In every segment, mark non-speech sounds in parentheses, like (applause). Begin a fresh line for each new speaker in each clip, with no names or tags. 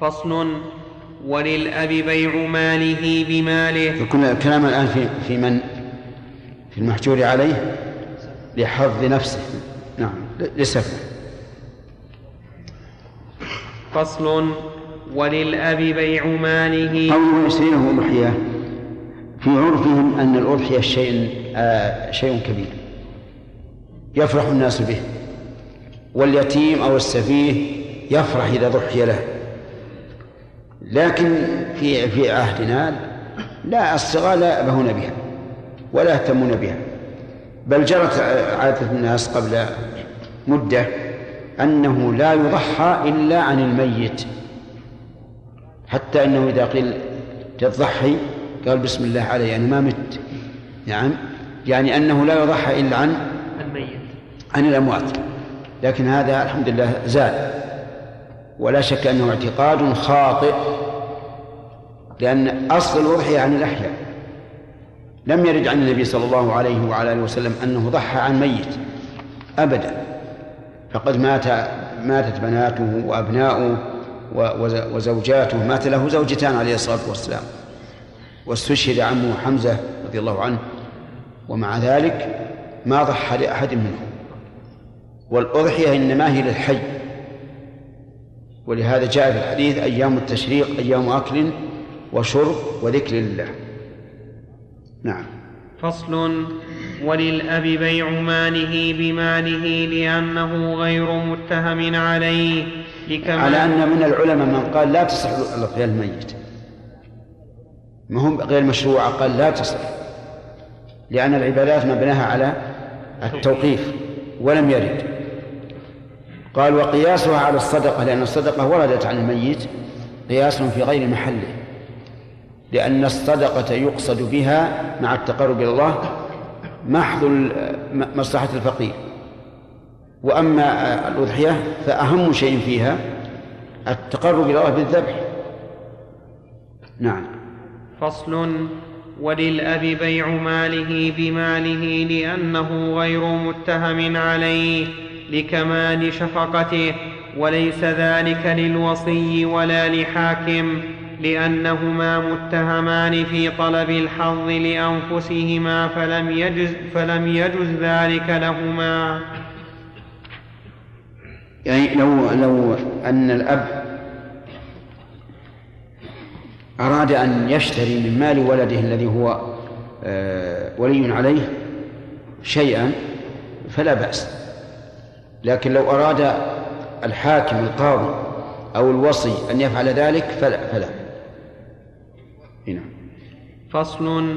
فصل وللأب بيع ماله بماله.
يكون الكلام الآن في في من؟ في المحجور عليه؟ لحظ نفسه. نعم لسفه.
فصل وللأب بيع ماله.
قوله يشترونه أضحية في عرفهم أن الأضحية شيء آه شيء كبير. يفرح الناس به. واليتيم أو السفيه يفرح إذا ضحي له. لكن في في عهدنا لا الصغار لا يأبهون بها ولا يهتمون بها. بل جرت عادة الناس قبل مدة أنه لا يضحى إلا عن الميت. حتى أنه إذا قيل تضحي قال بسم الله علي أنا ما مت. نعم. يعني أنه لا يضحى إلا عن
الميت.
عن الأموات. لكن هذا الحمد لله زال. ولا شك أنه اعتقاد خاطئ لأن أصل الأضحية عن الأحياء. لم يرد عن النبي صلى الله عليه وعلى آله وسلم أنه ضحى عن ميت أبدا. فقد مات ماتت بناته وأبناؤه وزوجاته مات له زوجتان عليه الصلاة والسلام. واستشهد عمه حمزة رضي الله عنه. ومع ذلك ما ضحى لأحد منهم. والأضحية إنما هي للحي. ولهذا جاء في الحديث أيام التشريق أيام أكل وشرب وذكر لله. نعم.
فصل وللأب بيع ماله بماله لأنه غير متهم عليه
لكما على أن من العلماء من قال لا تصح الأضحية الميت. ما هم غير مشروعة قال لا تصح لأن العبادات مبناها على التوقيف ولم يرد. قال وقياسها على الصدقة لأن الصدقة وردت عن الميت قياس في غير محله. لأن الصدقة يقصد بها مع التقرب إلى الله محض مصلحة الفقير. وأما الأضحية فأهم شيء فيها التقرب إلى الله بالذبح. نعم.
فصل وللأب بيع ماله بماله لأنه غير متهم عليه. لكمال شفقته وليس ذلك للوصي ولا لحاكم لأنهما متهمان في طلب الحظ لأنفسهما فلم يجز, فلم يجز ذلك لهما.
يعني لو لو أن الأب أراد أن يشتري من مال ولده الذي هو آه، ولي عليه شيئا فلا بأس. لكن لو أراد الحاكم القاضي أو الوصي أن يفعل ذلك فلا فلا.
هنا فصل.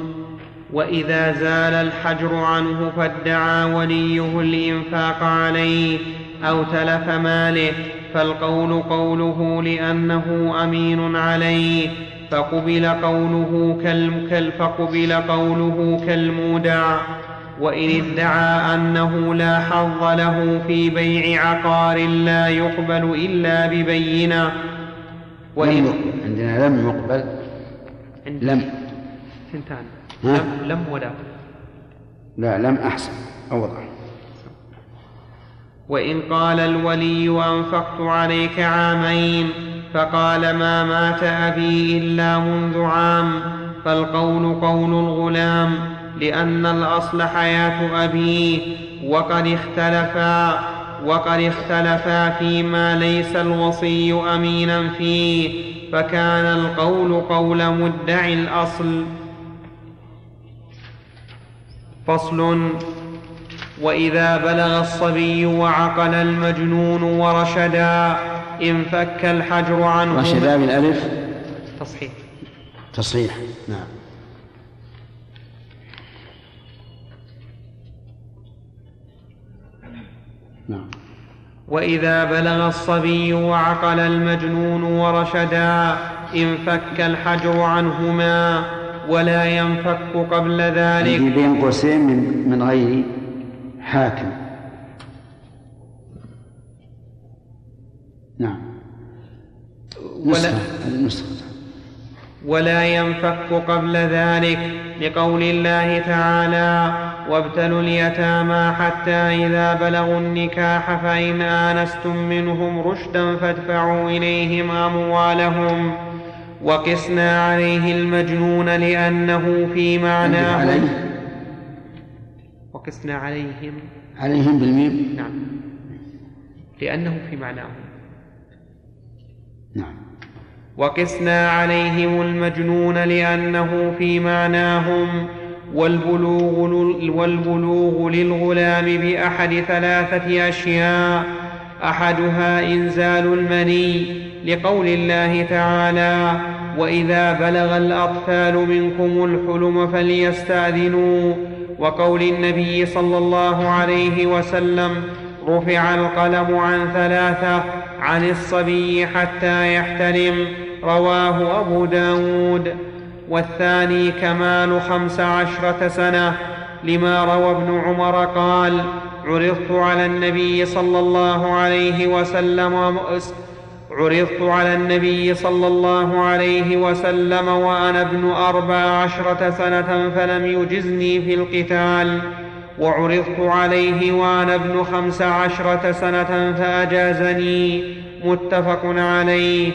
وإذا زال الحجر عنه فادعى وليه الإنفاق عليه أو تلف ماله فالقول قوله لأنه أمين عليه فقبل قوله كالم فقبل قوله كالمودع. وإن ادعى أنه لا حظ له في بيع عقار لا يقبل إلا ببينة.
وإن عندنا لم يقبل. لم.
ثنتان لم, لم ولا.
لا لم أحسن. أوضح.
وإن قال الولي أنفقت عليك عامين فقال ما مات أبي إلا منذ عام فالقول قول الغلام. لأن الأصل حياة أبيه وقد اختلفا وقد اختلفا فيما ليس الوصي أمينا فيه فكان القول قول مدعي الأصل. فصل وإذا بلغ الصبي وعقل المجنون ورشدا انفك الحجر عنه.
رشدا بالألف
تصحيح.
تصحيح نعم.
نعم. وإذا بلغ الصبي وعقل المجنون ورشدا انفك الحجر عنهما ولا ينفك قبل ذلك.
بين قوسين من, من غير حاكم. نعم. ولا
ولا ينفك قبل ذلك لقول الله تعالى وابتلوا اليتامى حتى إذا بلغوا النكاح فإن آنستم منهم رشدا فادفعوا إليهم أموالهم وقسنا عليه المجنون لأنه في معناه وقسنا عليهم.
عليهم بالميم.
نعم. لأنه في معناه.
نعم.
وقسنا عليهم المجنون لأنه في معناهم. والبلوغ, والبلوغ للغلام بأحد ثلاثة أشياء أحدها إنزال المني لقول الله تعالى وإذا بلغ الأطفال منكم الحلم فليستأذنوا. وقول النبي صلى الله عليه وسلم رفع القلم عن ثلاثة عن الصبي حتى يحتلم رواه أبو داود. والثاني كمال خمس عشرة سنة لما روى ابن عمر قال عرضت على النبي صلى الله عليه وسلم عرضت على النبي صلى الله عليه وسلم وأنا ابن أربع عشرة سنة فلم يجزني في القتال وعرضت عليه وأنا ابن خمس عشرة سنة فأجازني. متفق عليه.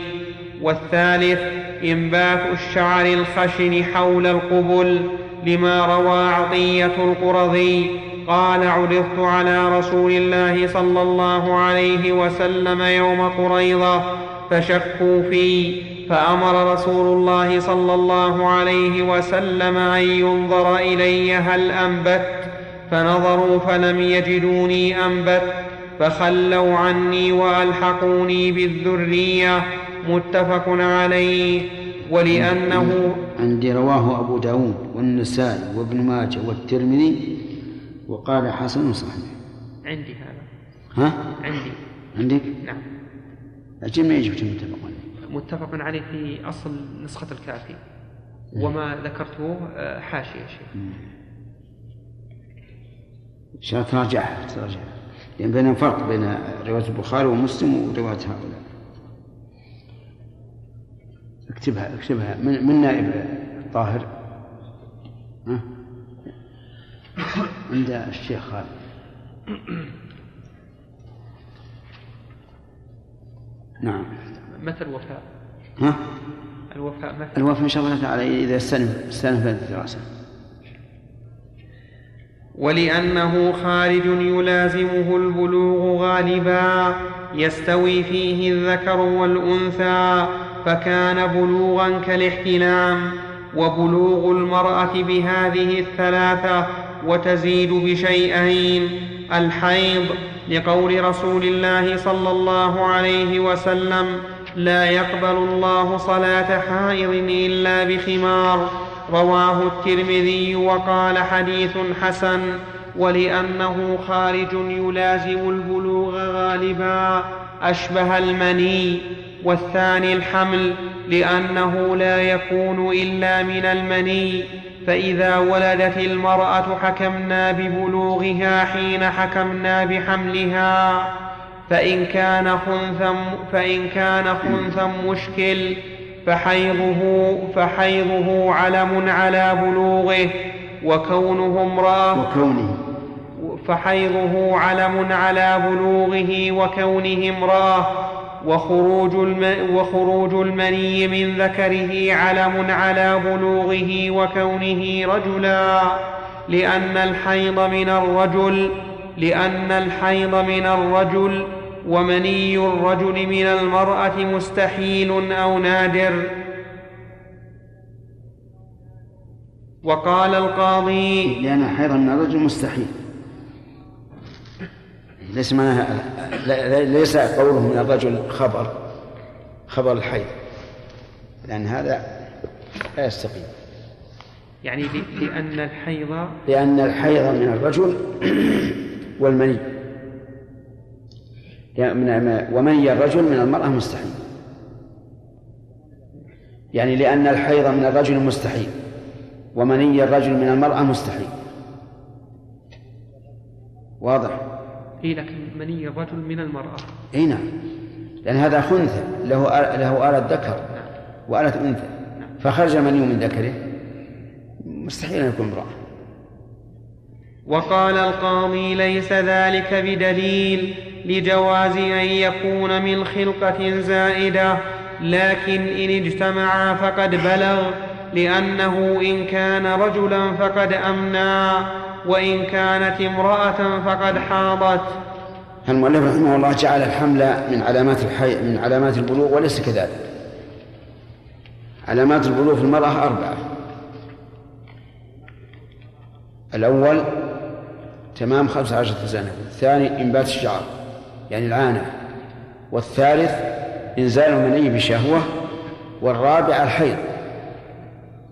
والثالث إنبات الشعر الخشن حول القبل لما روى عطية القرظي قال عرضت على رسول الله صلى الله عليه وسلم يوم قريضة فشكوا في فأمر رسول الله صلى الله عليه وسلم أن ينظر إلي هل أنبت؟ فنظروا فلم يجدوني أنبت فخلوا عني وألحقوني بالذرية متفق عليه ولأنه
عندي رواه أبو داود والنسائي وابن ماجه والترمذي وقال حسن صحيح.
عندي هذا.
ها؟
عندي.
عندك؟
نعم.
أجل ما يجب متفق عليه.
متفق عليه في أصل نسخة الكافي. وما ذكرته آه، حاشية شيخ.
إن شاء الله تراجعها تراجعها. لأن بين فرق بين رواية البخاري ومسلم ورواية هؤلاء. اكتبها اكتبها من, من نائب الطاهر ها؟ عند الشيخ خالد نعم
متى الوفاء؟
ها؟
الوفاء متى؟
الوفاء إن شاء الله تعالى إذا استلم استلم الدراسة
ولأنه خارج يلازمه البلوغ غالبا يستوي فيه الذكر والأنثى فكان بلوغا كالاحتلام وبلوغ المرأة بهذه الثلاثة وتزيد بشيئين الحيض لقول رسول الله صلى الله عليه وسلم لا يقبل الله صلاة حائض إلا بخمار. رواه الترمذي وقال حديث حسن ولأنه خارج يلازم البلوغ غالبا أشبه المني. والثاني الحمل لأنه لا يكون إلا من المني. فإذا ولدت المرأة حكمنا ببلوغها حين حكمنا بحملها. فإن كان خنثا فإن كان خنثا مشكل فحيضه فحيضه علم على بلوغه. وكونه امرأة
وكونه.
فحيضه علم على بلوغه وكونه امرأة. وخروج, الم وخروج المني من ذكره علم على بلوغه وكونه رجلا لأن الحيض من الرجل لأن الحيض من الرجل ومني الرجل من المرأة مستحيل أو نادر. وقال القاضي
لأن الحيض من الرجل مستحيل. ليس معناها ليس قوله من الرجل خبر خبر الحيض. لأن هذا لا يستقيم.
يعني لأن الحيض
لأن الحيض من الرجل والمني. يعني ومني الرجل من المرأة مستحيل. يعني لأن الحيض من الرجل مستحيل ومني الرجل من المرأة مستحيل. واضح؟
اي لكن مني الرجل من المرأة
إي نعم لأن هذا خنثى له له آلة ذكر نعم. وآلة أنثى نعم. فخرج المني من ذكره مستحيل أن يكون امرأة
وقال القاضي ليس ذلك بدليل لجواز أن يكون من خلقة زائدة لكن إن اجتمعا فقد بلغ لأنه إن كان رجلا فقد امنا وإن كانت امرأة فقد حاضت.
المؤلف رحمه الله جعل الحمل من علامات الحي من علامات البلوغ وليس كذلك. علامات البلوغ في المرأة أربعة. الأول تمام خمسة عشرة سنة الثاني إنبات الشعر يعني العانة. والثالث إنزال المني بشهوة. والرابع الحيض.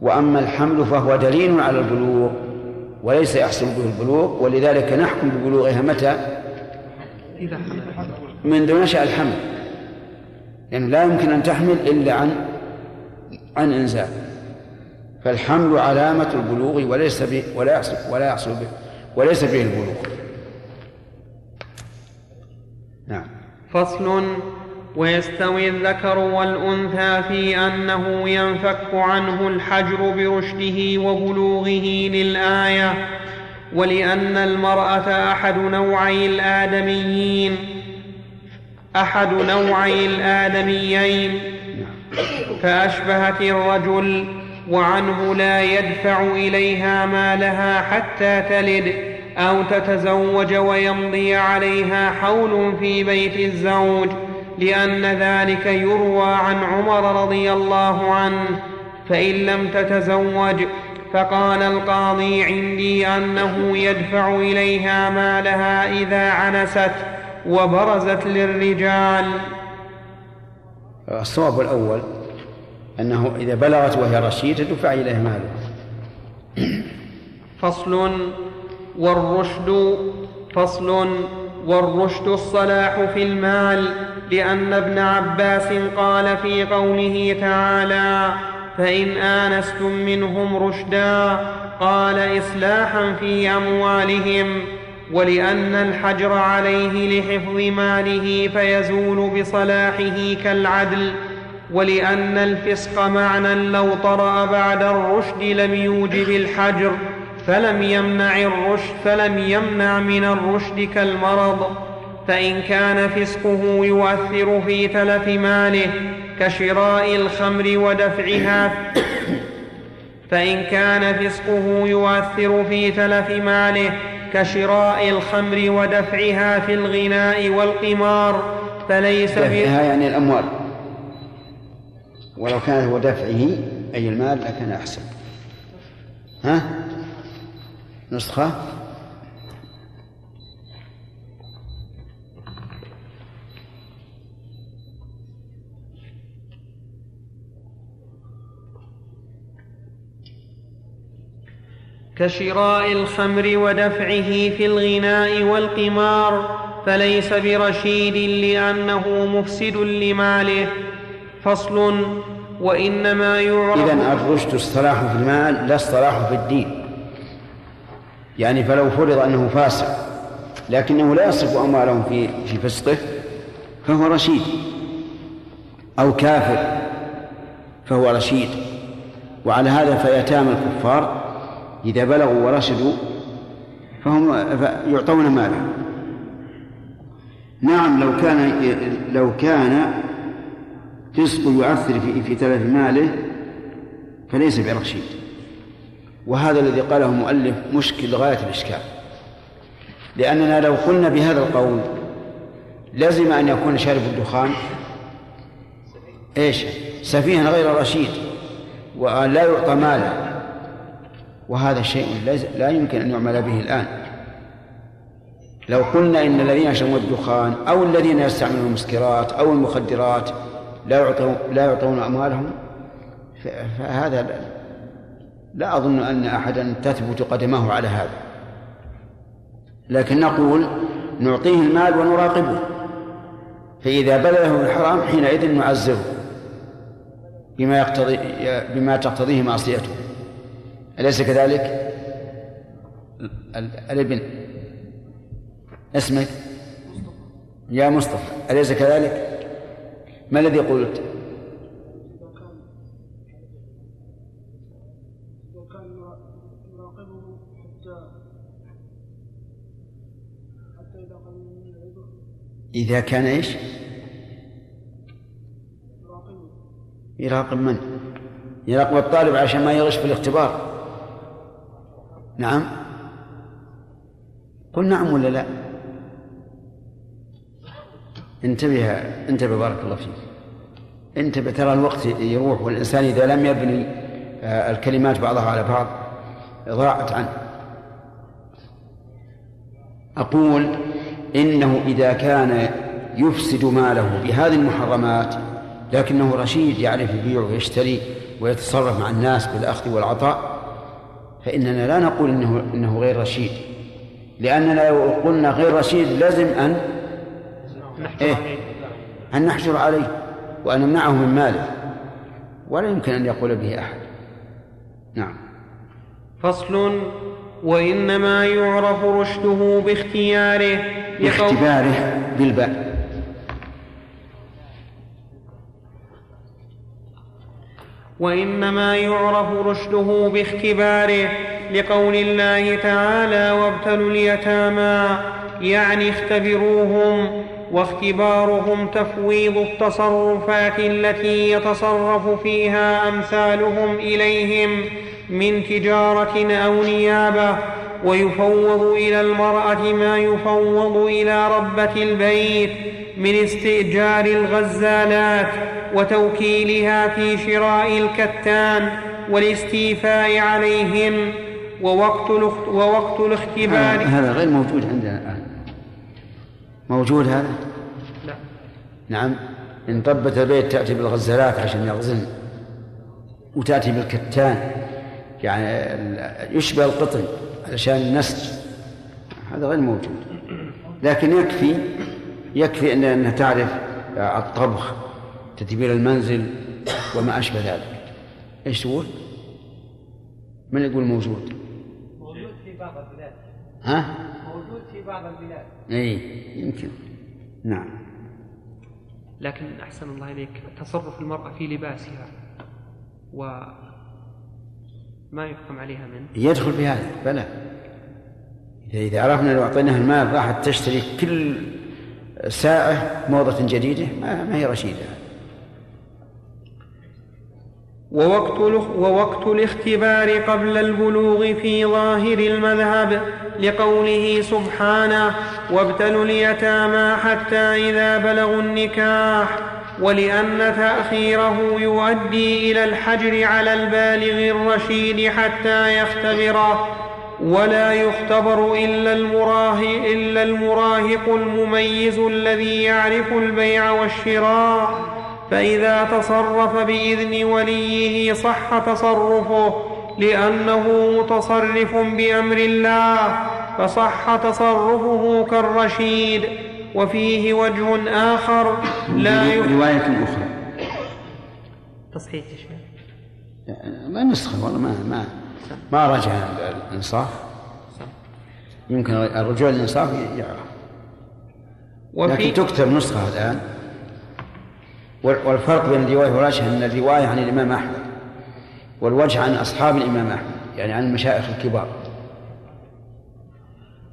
وأما الحمل فهو دليل على البلوغ. وليس يحصل به البلوغ ولذلك نحكم ببلوغها متى؟ منذ نشأ الحمل. يعني لا يمكن أن تحمل إلا عن عن إنزال. فالحمل علامة البلوغ وليس به ولا يحصل ولا يحصل به وليس به البلوغ. نعم.
فصل ويستوي الذكر والأنثى في أنه ينفك عنه الحجر برشده وبلوغه للآية ولأن المرأة أحد نوعي الآدميين أحد نوعي الآدميين. فأشبهت الرجل وعنه لا يدفع إليها مالها حتى تلد أو تتزوج ويمضي عليها حول في بيت الزوج. لأن ذلك يروى عن عمر رضي الله عنه فإن لم تتزوج فقال القاضي عندي أنه يدفع إليها مالها إذا عنست وبرزت للرجال.
الصواب الأول أنه إذا بلغت وهي رشيدة دفع إليها مالها.
فصل والرشد فصل والرشد الصلاح في المال. لأن ابن عباس قال في قوله تعالى فإن آنستم منهم رشدا قال إصلاحا في أموالهم ولأن الحجر عليه لحفظ ماله فيزول بصلاحه كالعدل ولأن الفسق معنى لو طرأ بعد الرشد لم يوجب الحجر فلم يمنع الرشد فلم يمنع من الرشد كالمرض فإن كان فسقه يؤثر في تلف ماله كشراء الخمر ودفعها فإن كان فسقه يؤثر في تلف ماله كشراء الخمر ودفعها في الغناء والقمار فليس
دفعها يعني الأموال. ولو كان هو دفعه أي المال لكان أحسن. ها؟ نسخة؟
كشراء الخمر ودفعه في الغناء والقمار فليس برشيد لأنه مفسد لماله. فصل وإنما يعرف
إذن الرشد الصلاح في المال لا الصلاح في الدين. يعني فلو فرض أنه فاسق لكنه لا يصرف أمواله في في فسقه فهو رشيد. أو كافر فهو رشيد. وعلى هذا فيتام الكفار إذا بلغوا ورشدوا فهم يعطون مالا نعم لو كان لو كان فسق يؤثر في في تلف ماله فليس برشيد وهذا الذي قاله المؤلف مشكل غاية الإشكال. لأننا لو قلنا بهذا القول لزم أن يكون شارب الدخان إيش؟ سفيها غير رشيد ولا يعطى مالا وهذا شيء لا يمكن أن يعمل به الآن. لو قلنا إن الذين يشربون الدخان أو الذين يستعملون المسكرات أو المخدرات لا يعطون لا يعطون أموالهم فهذا لا أظن أن أحدا تثبت قدمه على هذا. لكن نقول نعطيه المال ونراقبه فإذا بلغه الحرام حينئذ نعزره بما يقتضي بما تقتضيه معصيته. أليس كذلك؟ الابن اسمك يا مصطفى أليس كذلك؟ ما الذي قلت؟ إذا كان إيش يراقب من يراقب الطالب عشان ما يغش في الاختبار نعم. قل نعم ولا لا؟ انتبه انتبه بارك الله فيك. انتبه ترى الوقت يروح والإنسان إذا لم يبني آه، الكلمات بعضها على بعض ضاعت عنه. أقول إنه إذا كان يفسد ماله بهذه المحرمات لكنه رشيد يعرف يبيع ويشتري ويتصرف مع الناس بالأخذ والعطاء فإننا لا نقول إنه إنه غير رشيد. لأننا لو قلنا غير رشيد لازم أن إيه؟ أن نحجر عليه وأن نمنعه من ماله. ولا يمكن أن يقول به أحد. نعم.
فصل وإنما يعرف رشده باختياره.
باختباره بالباء.
وإنما يعرف رشده باختباره لقول الله تعالى وابتلوا اليتامى يعني اختبروهم واختبارهم تفويض التصرفات التي يتصرف فيها أمثالهم إليهم من تجارة أو نيابة ويفوض إلى المرأة ما يفوض إلى ربة البيت من استئجار الغزالات وتوكيلها في شراء الكتان والاستيفاء عليهن ووقت ووقت الاختبار.
هذا غير موجود عندنا الآن. موجود هذا؟
لا.
نعم. إن طبة البيت تأتي بالغزالات عشان يغزلن وتأتي بالكتان. يعني يشبه القطن علشان النسج. هذا غير موجود. لكن يكفي يكفي أن أنها تعرف الطبخ تدبير المنزل وما أشبه ذلك. إيش تقول؟ من يقول موجود؟
موجود في بعض البلاد.
ها؟
موجود في بعض البلاد.
اي يمكن. نعم.
لكن أحسن الله إليك تصرف المرأة في لباسها و ما يحكم عليها منه
يدخل في هذا بلى. إذا عرفنا لو أعطيناها المال راحت تشتري كل ساعة موضة جديدة ما, هي رشيدة.
ووقت ووقت الاختبار قبل البلوغ في ظاهر المذهب لقوله سبحانه وابتلوا اليتامى حتى إذا بلغوا النكاح ولأن تأخيره يؤدي إلى الحجر على البالغ الرشيد حتى يختبره. ولا يختبر إلا المراهق, إلا المراهق المميز الذي يعرف البيع والشراء. فإذا تصرف بإذن وليه صح تصرفه لأنه متصرف بأمر الله فصح تصرفه كالرشيد. وفيه وجه آخر لا
رواية أخرى.
تصحيح يا شيخ.
ما نسخة والله ما ما ما رجع الإنصاف؟ يمكن الرجوع للإنصاف يعرف. لكن تكتب نسخة الآن. والفرق بين الرواية والوجه أن الرواية عن الإمام أحمد والوجه عن أصحاب الإمام أحمد يعني عن المشايخ الكبار.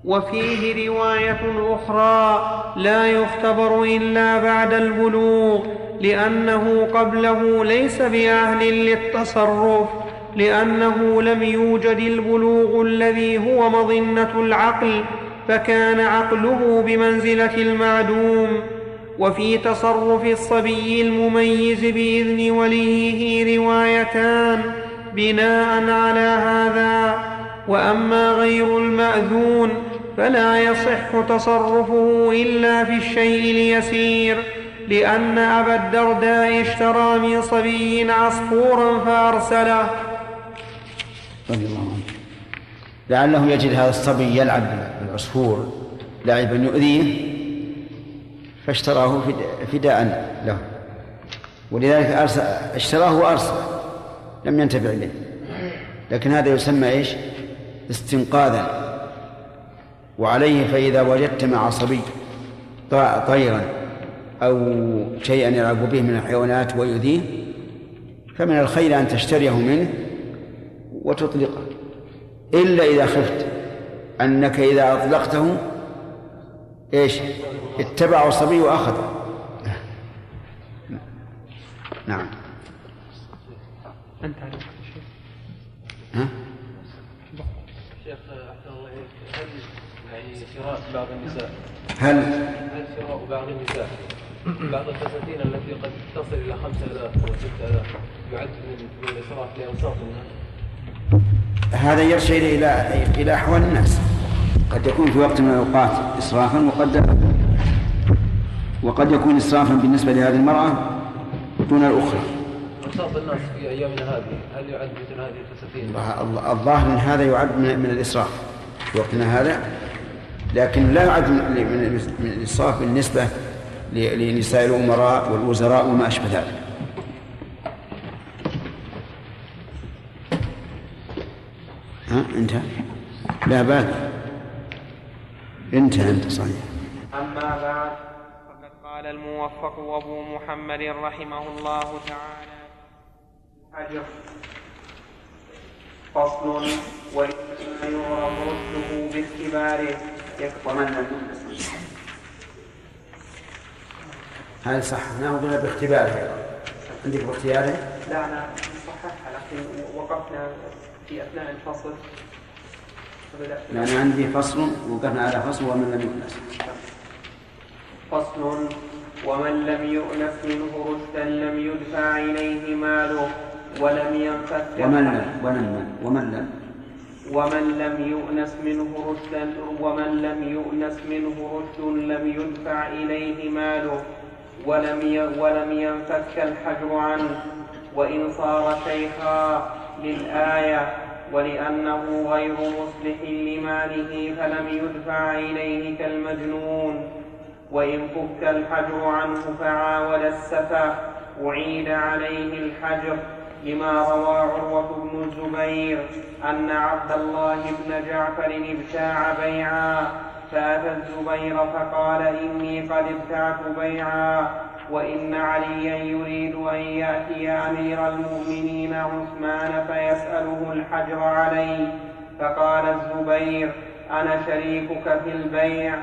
وفيه رواية أخرى لا يختبر إلا بعد البلوغ لأنه قبله ليس بأهل للتصرف. لأنه لم يوجد البلوغ الذي هو مظنة العقل فكان عقله بمنزلة المعدوم. وفي تصرف الصبي المميز بإذن وليه روايتان بناء على هذا. وأما غير المأذون فلا يصح تصرفه إلا في الشيء اليسير لأن أبا الدرداء اشترى من صبي عصفورا فأرسله
رضي الله عنه. لعله يجد هذا الصبي يلعب بالعصفور لعبا يؤذيه فاشتراه فداء له. ولذلك أرسل اشتراه وأرسل لم ينتفع إليه. لكن هذا يسمى إيش؟ استنقاذا. وعليه فإذا وجدت مع صبي طيرا أو شيئا يلعب به من الحيوانات ويؤذيه فمن الخير أن تشتريه منه وتطلقه. إلا إذا خفت أنك إذا أطلقته إيش؟ اتبعوا الصبي واخذ نعم.
أنت على
ها؟
شيخ أحسن الله هل يعني شراء بعض النساء؟
هل؟
هل شراء بعض النساء؟ بعض الفساتين التي قد تصل إلى 5000 و 6000 يعد من من الاسراف لاوساط الناس؟
هذا يرجع إلى إلى أحوال الناس. قد يكون في وقت من الأوقات اسرافا وقد وقد يكون اسرافا بالنسبة لهذه المرأة دون الأخرى.
اوساط الناس في أيامنا هذه هل يعد مثل هذه الفساتين؟
الظاهر إن هذا يعد من, من الإسراف في وقتنا هذا لكن لا يعد من, بالنسبة ل- لنساء الأمراء والوزراء وما أشبه ذلك. ها انتهى. لا باقي انتهى أنت صحيح.
أما بعد فقد قال الموفق أبو محمد رحمه الله تعالى حجر فصل وإنما يعرف رشده باختباره يكفرن
هذا صح ناخذ باختباره عندك باختياره؟
لا أنا صححها لكن وقفنا. في أثناء الفصل
يعني عندي فصل وقفنا على فصل ومن لم يؤنس
فصل ومن لم يؤنس منه رشدا لم يدفع إليه ماله ولم ينفك
ومن لم ومن ومن لم
ومن لم يؤنس منه رشدا ومن لم يؤنس منه رشد لم يدفع إليه ماله ولم ولم ينفك الحجر عنه. وإن صار شيخا للآية ولأنه غير مصلح لماله فلم يدفع إليه كالمجنون. وإن فك الحجر عنه فعاود السفه أعيد عليه الحجر. لما روى عروة بن الزبير أن عبد الله بن جعفر ابتاع بيعا فأتى الزبير فقال إني قد ابتعت بيعا. وإن عليا يريد أن يأتي أمير المؤمنين عثمان فيسأله الحجر عليه فقال الزبير أنا شريكك في البيع.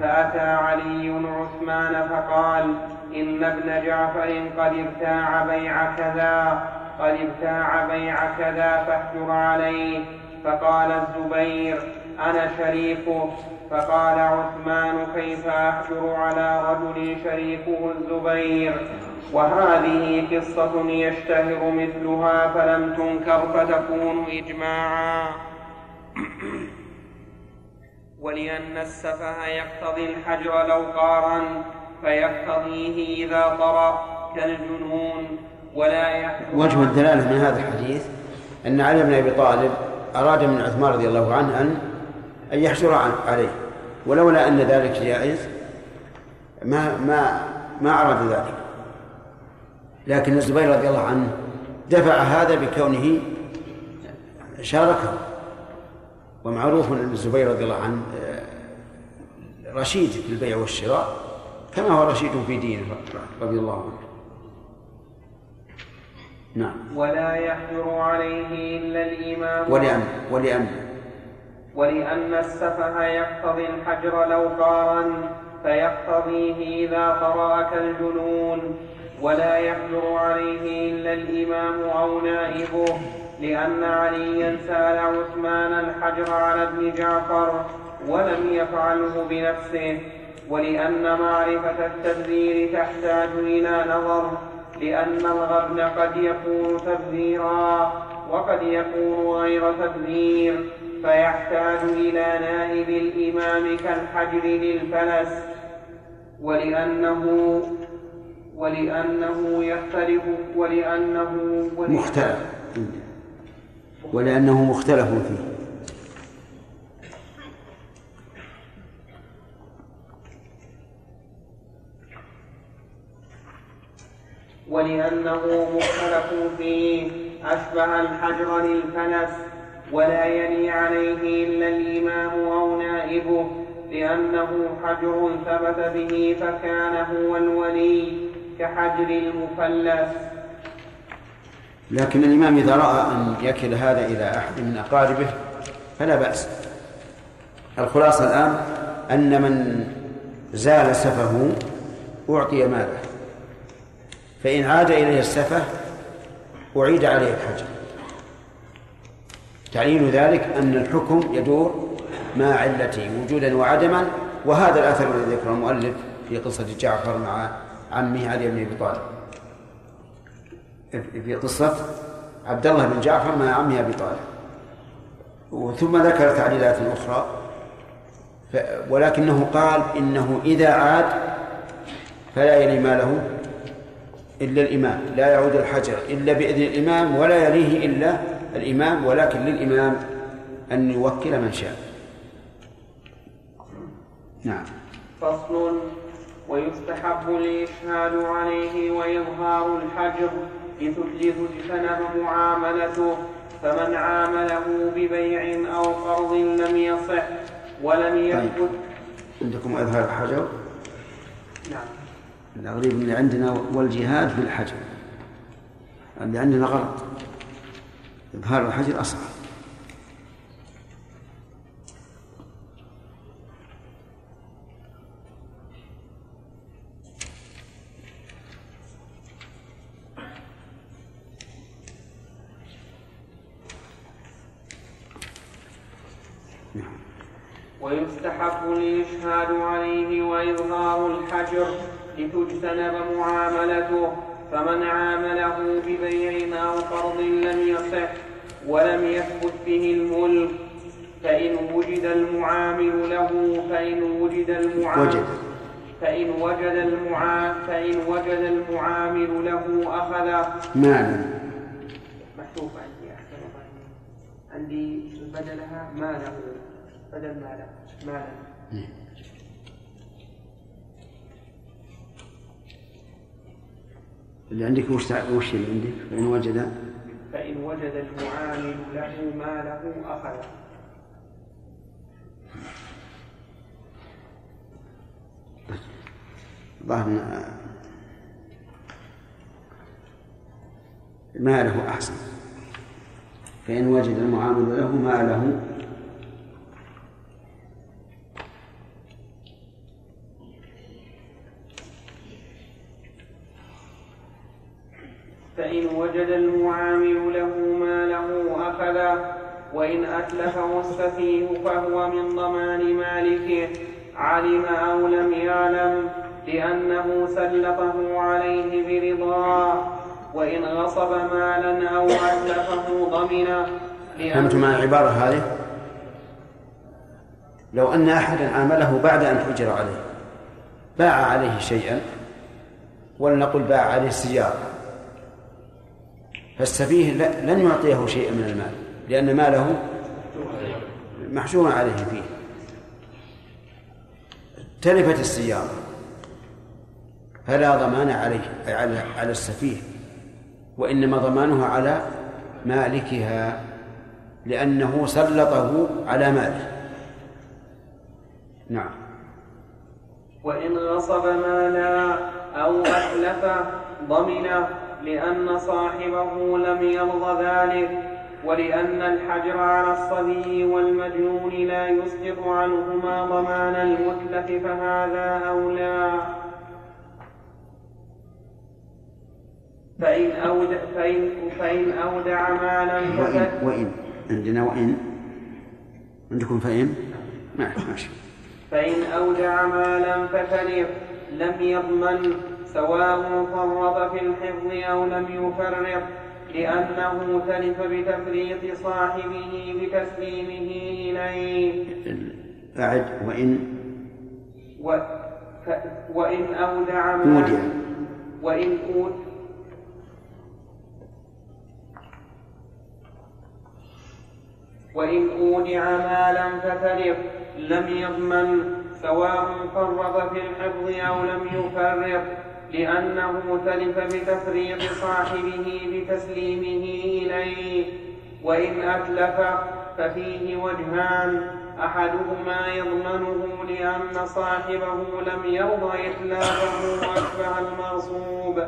فأتى علي عثمان فقال إن ابن جعفر قد ابتاع بيع كذا قد ابتاع بيع كذا فاحجر عليه. فقال الزبير أنا شريكه فقال عثمان كيف أحجر على رجل شريكه الزبير؟ وهذه قصة يشتهر مثلها فلم تنكر فتكون إجماعا. (clears throat) ولأن السفه يقتضي الحجر لو قارن فيقتضيه إذا طرأ كالجنون. ولا يحجر
وجه الدلالة من هذا الحديث أن علي بن أبي طالب أراد من عثمان رضي الله عنه أن أن يحجر عليه. ولولا أن ذلك جائز ما ما ما أراد ذلك. لكن الزبير رضي الله عنه دفع هذا بكونه شاركه. ومعروف أن الزبير رضي الله عنه آه، رشيد في البيع والشراء كما هو رشيد في دينه رضي الله عنه. نعم.
ولا يحجر عليه إلا الإمام.
ولأن ولأن
ولأن السفه يقتضي الحجر لو قارن فيقتضيه إذا قرأ كالجنون ولا يحجر عليه إلا الإمام أو نائبه لأن عليا سأل عثمان الحجر على ابن جعفر ولم يفعله بنفسه. ولأن معرفة التبذير تحتاج إلى نظر لأن الغبن قد يكون تبذيرا وقد يكون غير تبذير. فيحتاج إلى نائب الإمام كالحجر للفلس ولأنه ولأنه يختلف ولأنه
مختلف. ولأنه مختلف فيه.
ولأنه مختلف فيه أشبه الحجر للفلس. ولا يلي عليه إلا الإمام أو نائبه لأنه حجر ثبت به فكان هو الولي كحجر المفلس.
لكن الإمام إذا رأى أن يكل هذا إلى أحد من أقاربه فلا بأس. الخلاصة الآن أن من زال سفه أعطي ماله فإن عاد إليه السفه أعيد عليه الحجر. تعليل ذلك أن الحكم يدور مع علته وجودا وعدما وهذا الأثر الذي ذكره المؤلف في قصة جعفر مع عمه علي بن أبي طالب. في قصة عبد الله بن جعفر مع عمه أبي طالب. ثم ذكر تعليلات أخرى ولكنه قال إنه إذا عاد فلا يلي ماله إلا الإمام لا يعود الحجر إلا بإذن الإمام ولا يليه إلا الإمام ولكن للإمام أن يوكل من شاء. نعم.
فصل ويستحب الإشهاد عليه وإظهار الحجر لتجتنب معاملته فمن عامله ببيع أو قرض لم يصح ولم يثبت طيب.
عندكم إظهار الحجر؟
نعم.
الغريب اللي عندنا والجهاد بالحجر. اللي عندنا غلط؟ إظهار الحجر أصح
ويستحب الإشهاد عليه وإظهار الحجر لتجتنب معاملته. فمن عامله ببيع أو قرض لم يصح ولم يثبت به الملك فإن وجد المعامل له فإن وجد المعامل فإن وجد المعامل فإن وجد المعامل له أخذ.
مالا
محذوف عندي أحسن عندي بدلها ماله. بدل ماله. مالا
اللي عندك وش وش اللي عندك؟ فإن وجد
فإن وجد المعامل له ماله أخذ
ظهر ماله أحسن فإن وجد المعامل له ماله
فإن وجد المعامل له ما له أخذ وإن أتلفه السفيه فهو من ضمان مالكه علم أو لم يعلم لأنه سلطه عليه برضاه وإن غصب مالا أو أتلفه ضمنه
فهمتم العبارة هذه؟ لو أن أحدا عامله بعد أن حجر عليه باع عليه شيئا ولنقل باع عليه سيارة فالسفيه لن يعطيه شيئا من المال لأن ماله محشور عليه فيه. تلفت السيارة فلا ضمان عليه على على السفيه وإنما ضمانها على مالكها لأنه سلطه على ماله. نعم.
وإن غصب مالا أو أتلف ضمنه لأن صاحبه لم يرض ذلك ولأن الحجر على الصبي والمجنون لا يسقط عنهما ضمان المتلف فهذا أولى. فإن أودع فإن فإن أودع مالا
وإن وإن. عندنا وإن. عندكم فإن؟ ماشي
فإن أودع مالا فتلف لم يضمن سواء فرط في الحفظ أو لم يفرط لأنه تلف بتفريط صاحبه بتسليمه إليه.
أعد وإن
و ف... وإن أودع مالا وإن أود وإن أودع مالا فتلف لم يضمن سواء فرط في الحفظ أو لم يفرط. لأنه تلف بتفريط صاحبه بتسليمه إليه وإن أتلف ففيه وجهان. أحدهما يضمنه لأن صاحبه لم يرضى إتلافه وأشبه المغصوب.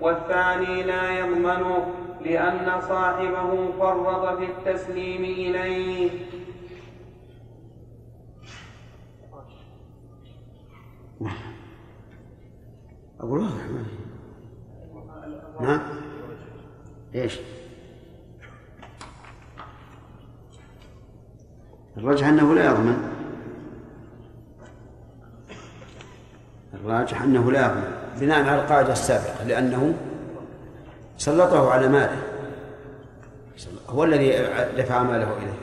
والثاني لا يضمنه لأن صاحبه فرط في التسليم إليه.
أقول واضح نعم. إيش؟ الراجح أنه لا يضمن. الراجح أنه لا يضمن. بناء على القاعدة السابقة لأنه سلطه على ماله. هو الذي دفع ماله إليه.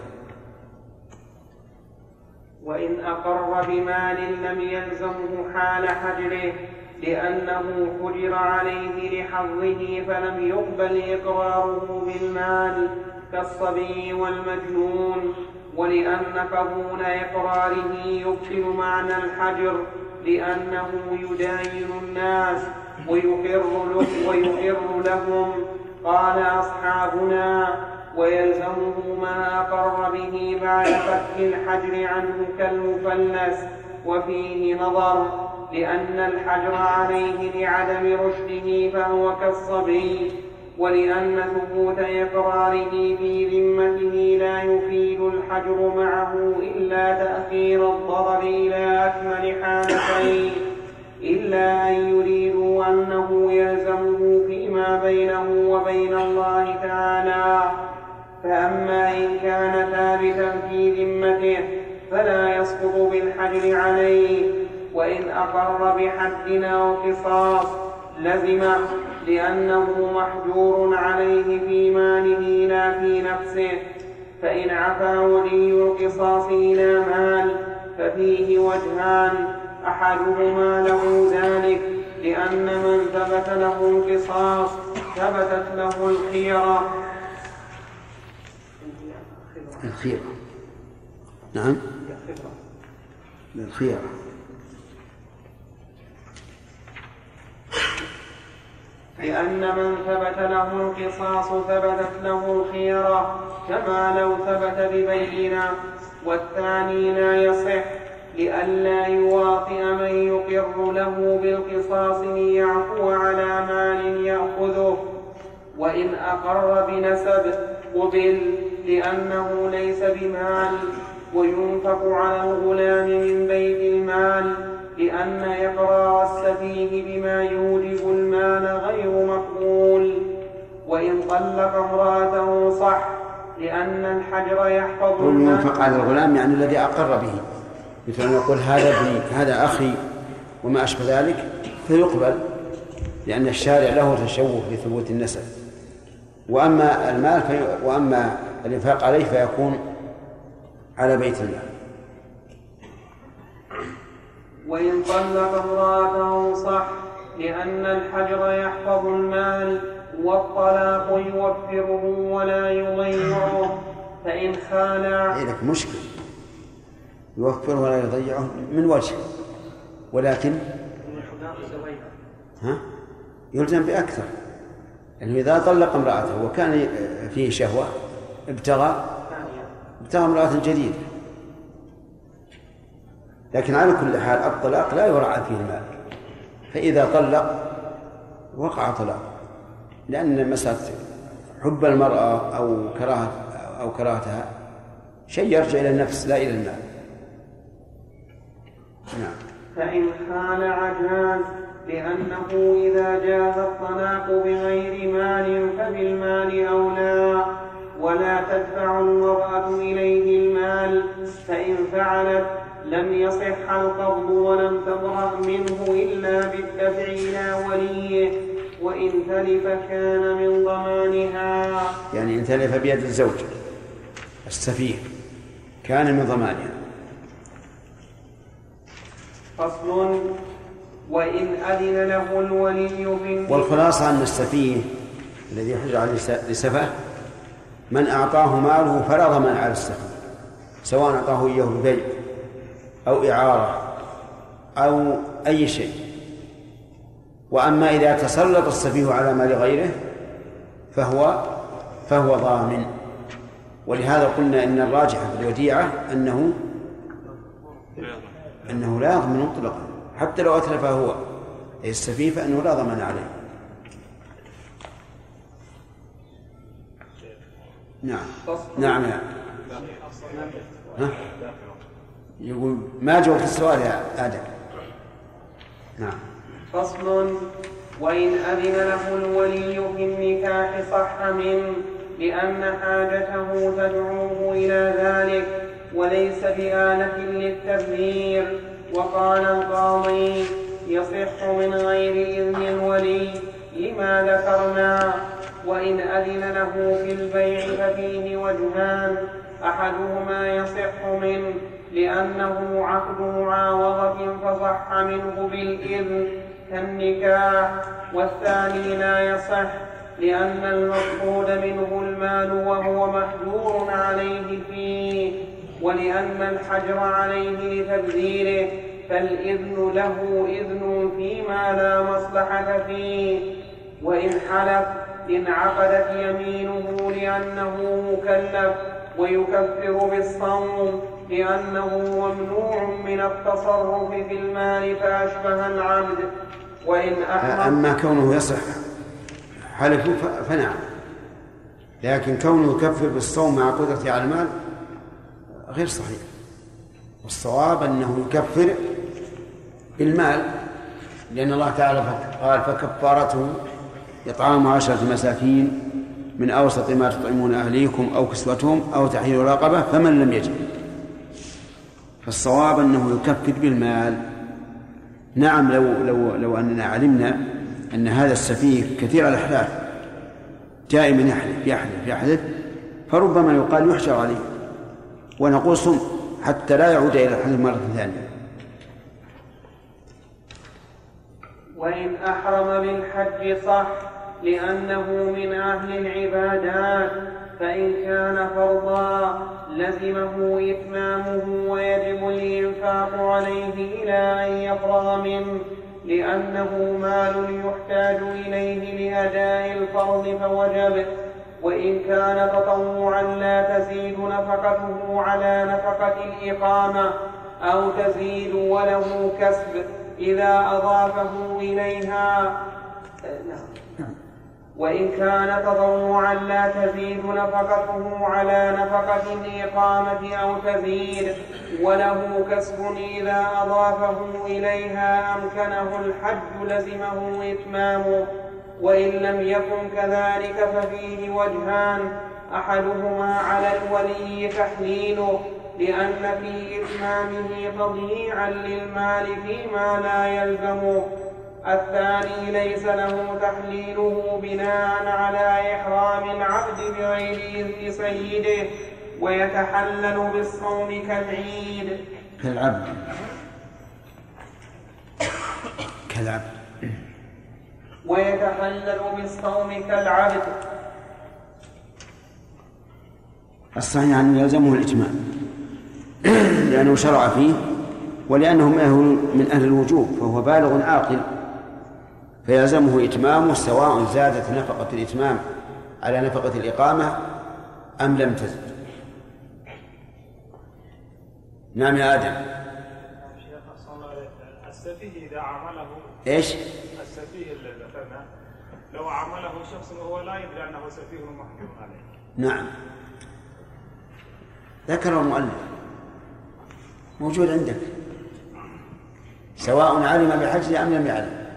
وإن أقر بمال لم يلزمه حال حجره لأنه حجر عليه لحظه فلم يقبل إقراره بالمال كالصبي والمجنون ولأن قبول إقراره يبطل معنى الحجر لأنه يداين الناس ويقر, له ويقر لهم. قال أصحابنا ويلزمه ما أقر به بعد فك الحجر عنه كالمفلس وفيه نظر لأن الحجر عليه لعدم رشده فهو كالصبي ولأن ثبوت إقراره في ذمته لا يفيد الحجر معه إلا تأخير الضرر إلى أكمل حالتين إلا أن يريدوا أنه يلزمه فيما بينه وبين الله تعالى. فأما إن كان ثابتا في ذمته فلا يسقط بالحجر عليه. وإن أقر بحد أو قصاص لزمه لأنه محجور عليه في ماله لا في نفسه فإن عفا ولي القصاص إلى مال ففيه وجهان أحدهما له ذلك لأن من ثبت له القصاص ثبتت له الخيرة.
الخيرة. نعم. الخيرة.
لأن من ثبت له القصاص ثبتت له الخيرة كما لو ثبت ببينة والثاني لا يصح لئلا يواطئ من يقر له بالقصاص ليعفو على مال يأخذه. وإن أقر بنسب قبل لأنه ليس بمال وينفق على الغلام من بيت المال لأن إقرار السفيه بما يوجب المال غير مقبول وإن طلق امرأته صح لأن الحجر يحفظ
المال. على الغلام يعني الذي أقر به. مثل أن يقول هذا ابني هذا أخي وما أشبه ذلك فيقبل لأن الشارع له تشوه بثبوت النسب. وأما المال في وأما الإنفاق عليه فيكون على بيت المال
وإن طلق امرأته صح لأن الحجر يحفظ المال والطلاق يوفره ولا يضيعه فإن خالع
إيه لك مشكل يوفره ولا يضيعه من وجه. ولكن ها؟ يلزم بأكثر. يعني إذا طلق امرأته وكان فيه شهوة ابتغى ابتغى امرأة جديدة. لكن على كل حال الطلاق لا يراعى فيه المال. فإذا طلق وقع طلاق. لأن مسألة حب المرأة أو كراهة أو كراهتها شيء يرجع إلى النفس لا إلى المال.
نعم. فإن خالع جاز لأنه إذا جاز الطلاق بغير مال فبالمال أولى ولا تدفع المرأة إليه المال فإن فعلت لم يصح القبض ولم تبرأ منه إلا بالدفع إلى وليه وإن تلف كان من ضمانها.
يعني إن تلف بيد الزوج السفيه كان من ضمانها.
فصل وإن أذن له الولي
والخلاصة أن السفيه الذي يحج عليه لسفه من أعطاه ماله فلا ضمان على السفيه سواء أعطاه إياه ببيع أو إعارة أو أي شيء. وأما إذا تسلط السفيه على مال غيره فهو فهو ضامن. ولهذا قلنا إن الراجح في الوديعة أنه أنه لا يضمن مطلقا حتى لو أتلف هو. السفيه فإنه لا ضمان عليه. نعم. نعم. نعم ها؟ يقول ما جاوبت السؤال يا آدم. نعم.
فصل. وإن أذن له الولي في النكاح صح منه لأن حاجته تدعوه إلى ذلك وليس بآلة للتبذير. وقال القاضي يصح من غير إذن الولي. لما ذكرنا وإن أذن له في البيع ففيه وجهان أحدهما يصح منه لأنه عقد معاوضة فصح منه بالإذن كالنكاح والثاني لا يصح لأن المقصود منه المال وهو محجور عليه فيه ولأن الحجر عليه لتبذيره فالإذن له إذن فيما لا مصلحة فيه. وإن حلف انعقدت يمينه لأنه مكلف ويكفر بالصوم لأنه ممنوع من التصرف في المال فأشبه العبد وإن أحرم
أما كونه يصح. حلفوا فنعم. لكن كونه يكفر بالصوم مع قدرته على المال غير صحيح. والصواب أنه يكفر بالمال لأن الله تعالى قال فكفارته إطعام عشرة مساكين من أوسط ما تطعمون أهليكم أو كسوتهم أو تحرير رقبة فمن لم يجد. فالصواب أنه يكفر بالمال. نعم لو لو لو أننا علمنا أن هذا السفيه كثير الأحلاف دائما يحلف يحلف يحلف فربما يقال يحشر عليه. ونقول حتى لا يعود إلى الحلف مرة ثانية.
وإن أحرم بالحج صح لأنه من أهل العبادات. فإن كان فرضا لزمه إتمامه ويجب الإنفاق عليه إلى أن يفرغ منه لأنه مال يحتاج إليه لأداء الفرض فوجب وإن كان تطوعا لا تزيد نفقته على نفقة الإقامة أو تزيد وله كسب إذا أضافه إليها. وإن كان تطوعا لا تزيد نفقته على نفقة الإقامة أو تزيد وله كسب إذا أضافه إليها أمكنه الحج لزمه إتمامه وإن لم يكن كذلك ففيه وجهان أحدهما على الولي تحليله لأن في إتمامه تضييعا للمال فيما لا يلزمه. الثاني ليس له تحليله بناء على إحرام العبد بغير إذن سيده ويتحلل بالصوم كالعيد.
كالعبد. كالعبد.
ويتحلل بالصوم كالعبد.
الصحيح أنه يلزمه الإتمام لأنه شرع فيه ولأنه من أهل الوجوب فهو بالغ عاقل. فيلزمه إتمامه سواء زادت نفقة الإتمام على نفقة الإقامة أم لم تزد. نعم يا آدم.
السفيه إذا عمله
إيش؟
السفيه اللي ذكرنا لو عمله شخص وهو لا يدري أنه سفيه محجور عليه.
نعم. ذكر المؤلف. موجود عندك. سواء علم بحجه أم لم يعلم.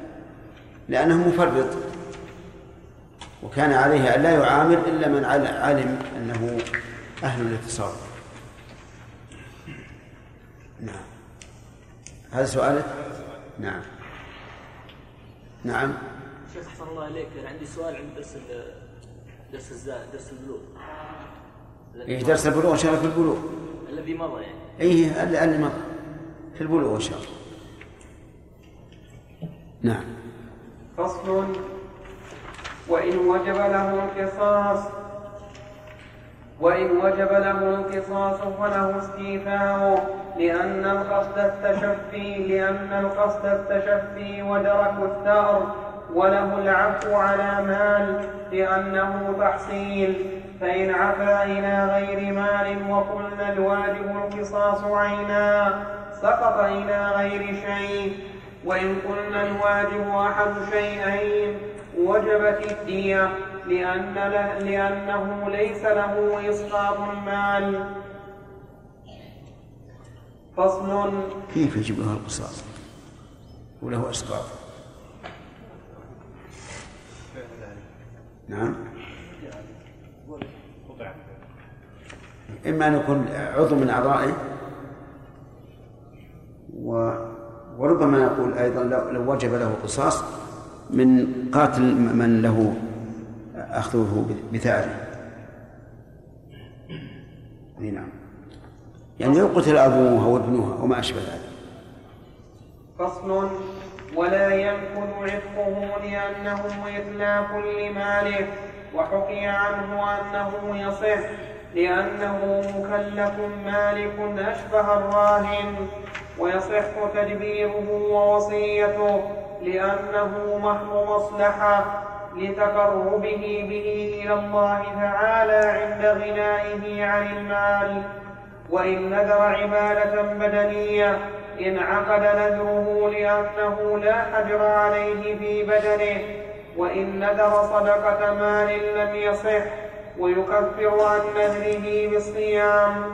لأنه مفرط. وكان عليه أن لا يعامل إلا من علم أنه أهل للتصرف نعم. هذا سؤالك؟ نعم. نعم.
شيخ صلى الله عليك أنا عندي سؤال عند درس درس الزاد درس البلوغ.
إيه درس البلوغ إن شاء الله في البلوغ.
الذي مضى يعني.
إيه اللي مضى. في البلوغ إن شاء الله. نعم.
فصل وإن وجب له القصاص وإن وجب له القصاص فله استيفاء لأن القصد التشفي لأن القصد التشفي ودرك الثأر وله العفو على مال لأنه تحصيل. فإن عفا إلى غير مال وقلنا الواجب القصاص عينا سقط إلى غير شيء. وإن قلنا الواجب أحد شيئين وجبت الدية لأن لأنه ليس له إسقاط المال. فصل.
كيف يجب له القصاص؟ وله إسقاط. نعم. إما أن يكون عضو من أعضائه و وربما نقول أيضا لو, وجب له قصاص من قاتل من له أخذه بثأره. نعم. يعني لو قتل أبوه أو ابنها وما أشبه ذلك.
فصل ولا ينفذ عتقه لأنه إتلاف لماله وحكي عنه أنه يصح لأنه مكلف مالك أشبه الراهن. ويصح تدبيره ووصيته لأنه محض مصلحة لتقربه به إلى الله تعالى عند غنائه عن المال. وإن نذر عبادة بدنية انعقد نذره لأنه لا حجر عليه في بدنه. وإن نذر صدقة مال لم يصح ويكفر عن نذره بالصيام.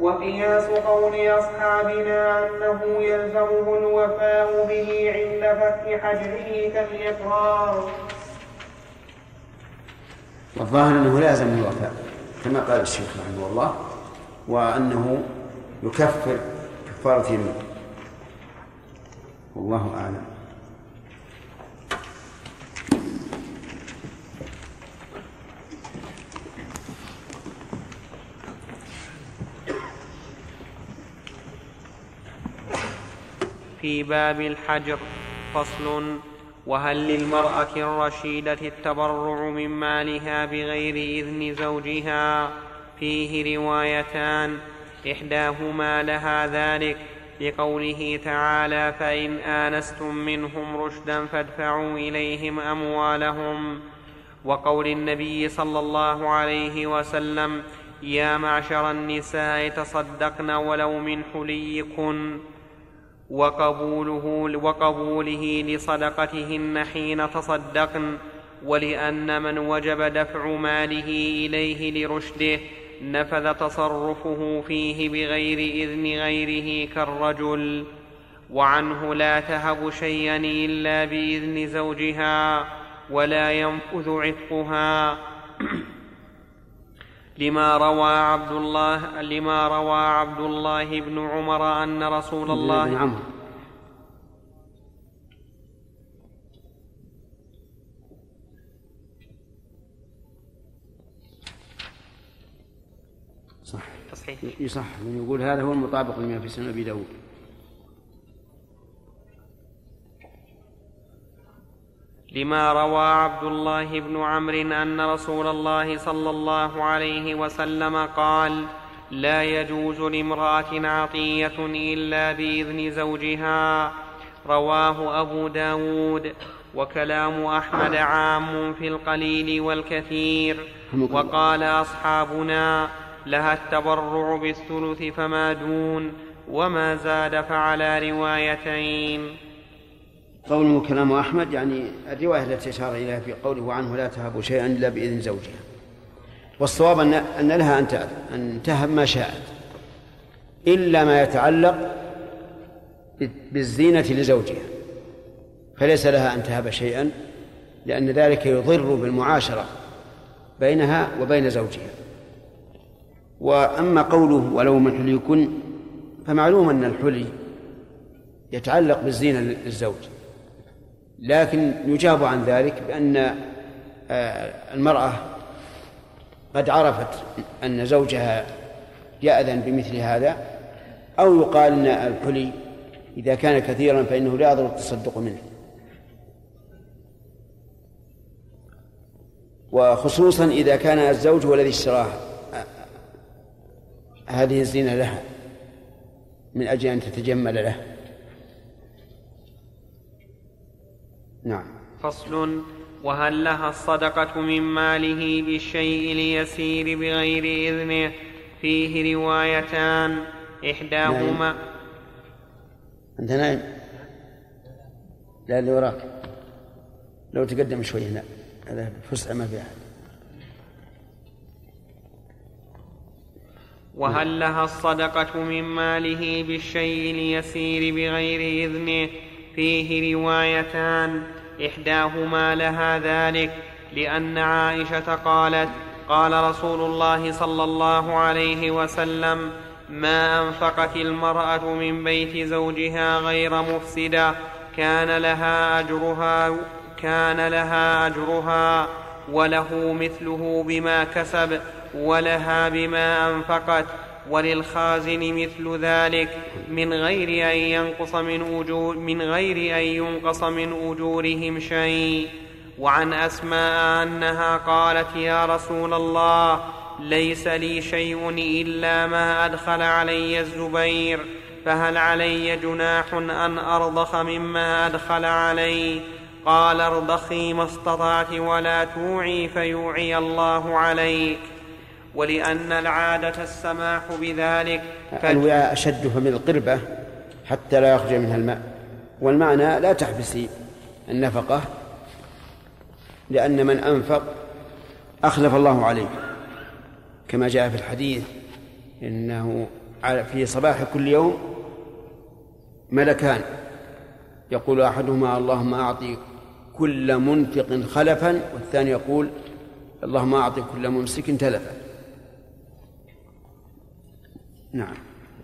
وقياس قول أصحابنا أنه يلزمه الوفاء به عند فك حجره كالإقرار.
والظاهر أنه لازم الوفاء كما قال الشيخ رحمه الله وأنه يكفر كفارة يمين والله أعلم.
في باب الحجر فصل وهل للمرأة الرشيدة التبرع من مالها بغير إذن زوجها؟ فيه روايتان. إحداهما لها ذلك لقوله تعالى فإن آنستم منهم رشدا فادفعوا إليهم أموالهم. وقول النبي صلى الله عليه وسلم يا معشر النساء تصدقن ولو من حليكن. وقبوله وقبوله لصدقتهن حين تصدقن ولأن من وجب دفع ماله إليه لرشده نفذ تصرفه فيه بغير إذن غيره كالرجل. وعنه لا تهب شيئا إلا بإذن زوجها ولا ينفذ عتقها. (clears throat) لما روى عبد الله لما روى عبد الله بن عمر أن رسول الله
بن عمرو صح.
تصحيح
يصح من يقول هذا هو المطابق لما في سنن أبي داود.
لما روى عبد الله بن عمرو أن رسول الله صلى الله عليه وسلم قال لا يجوز لامرأة عطية إلا بإذن زوجها. رواه أبو داود. وكلام أحمد عام في القليل والكثير. وقال أصحابنا لها التبرع بالثلث فما دون وما زاد فعلى روايتين.
قوله كلام أحمد يعني الرواية التي أشار إليها في قوله عنه لا تهب شيئا إلا بإذن زوجها. والصواب أن أن لها أن أن تهب ما شاءت إلا ما يتعلق بالزينة لزوجها. فليس لها أن تهب شيئا لأن ذلك يضر بالمعاشرة بينها وبين زوجها. وأما قوله ولو من حليكن فمعلوم أن الحلي يتعلق بالزينة للزوج. لكن يجاب عن ذلك بأن آه، المرأة قد عرفت أن زوجها يأذن بمثل هذا أو يقال أن الحلي إذا كان كثيرا فإنه لا يضر التصدق منه. وخصوصا إذا كان الزوج هو الذي اشتراه هذه الزينة لها من أجل أن تتجمل له. نعم.
فصل. وهل لها الصدقة من ماله بالشيء اليسير بغير إذنه؟ فيه روايتان. إحداهما.
أنت نايم. لا اللي وراك. لو تقدم شوي هنا. هذا فسحة ما في أحد
وهل لها الصدقة من ماله بالشيء اليسير بغير إذنه؟ فيه روايتان. إحداهما لها ذلك لأن عائشة قالت قال رسول الله صلى الله عليه وسلم ما أنفقت المرأة من بيت زوجها غير مفسدة كان لها أجرها كان لها أجرها وله مثله بما كسب ولها بما أنفقت. وللخازن مثل ذلك من غير أن ينقص من أجور من غير أن ينقص من أجورهم شيء. وعن أسماء أنها قالت يا رسول الله ليس لي شيء إلا ما أدخل علي الزبير فهل علي جناح أن أرضخ مما أدخل علي؟ قال ارضخي ما استطعت ولا توعي فيوعي الله عليك. ولأن العادة السماح بذلك
الوعاء أشد فمن القربة حتى لا يخرج منها الماء. والمعنى لا تحبسي النفقة لأن من أنفق أخلف الله عليه. كما جاء في الحديث إنه في صباح كل يوم ملكان. يقول أحدهما اللهم أعطي كل منفق خلفا والثاني يقول اللهم أعطي كل ممسك تلفا. نعم.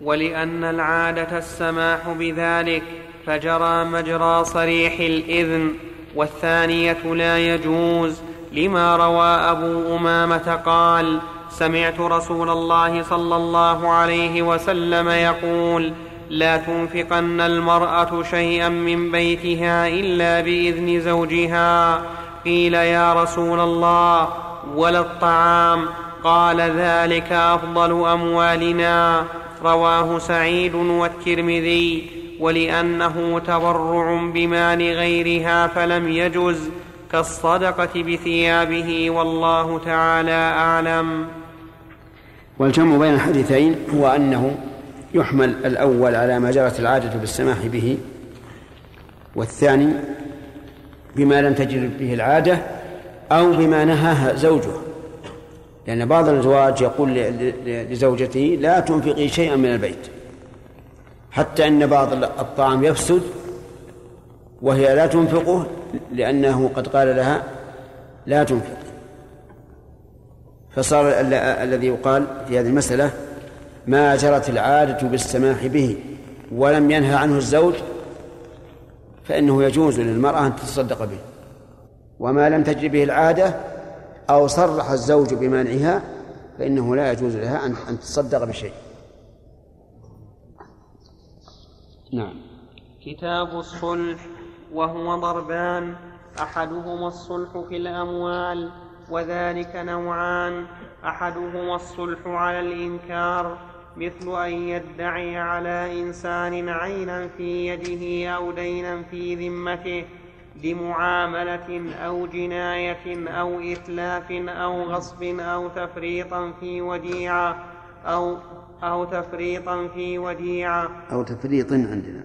ولأن العادة السماح بذلك فجرى مجرى صريح الإذن والثانية لا يجوز لما روى أبو أمامة قال سمعت رسول الله صلى الله عليه وسلم يقول لا تنفقن المرأة شيئا من بيتها إلا بإذن زوجها. قيل يا رسول الله ولا الطعام؟ قال ذلك أفضل أموالنا. رواه سعيد والترمذي. ولأنه تبرع بمال غيرها فلم يجز كالصدقة بثيابه والله تعالى أعلم.
والجمع بين الحديثين هو أنه يحمل الأول على ما جرت العادة بالسماح به والثاني بما لم تجر به العادة أو بما نهاها زوجه لأن بعض الأزواج يقول لزوجته لا تنفقي شيئا من البيت حتى أن بعض الطعام يفسد وهي لا تنفقه لأنه قد قال لها لا تنفق فصار الذي يقال في هذه المسألة ما جرت العادة بالسماح به ولم ينهى عنه الزوج فإنه يجوز للمرأة أن تتصدق به. وما لم تجري به العادة أو صرح الزوج بمنعها فإنه لا يجوز لها أن تتصدق بشيء. نعم.
كتاب الصلح وهو ضربان أحدهما الصلح في الأموال وذلك نوعان أحدهما الصلح على الإنكار مثل أن يدعي على إنسان عينا في يده أو دينا في ذمته لمعاملة أو جناية أو إتلاف أو غصب أو تفريطا في وديعة أو أو تفريطا في وديعة.
أو تفريط عندنا.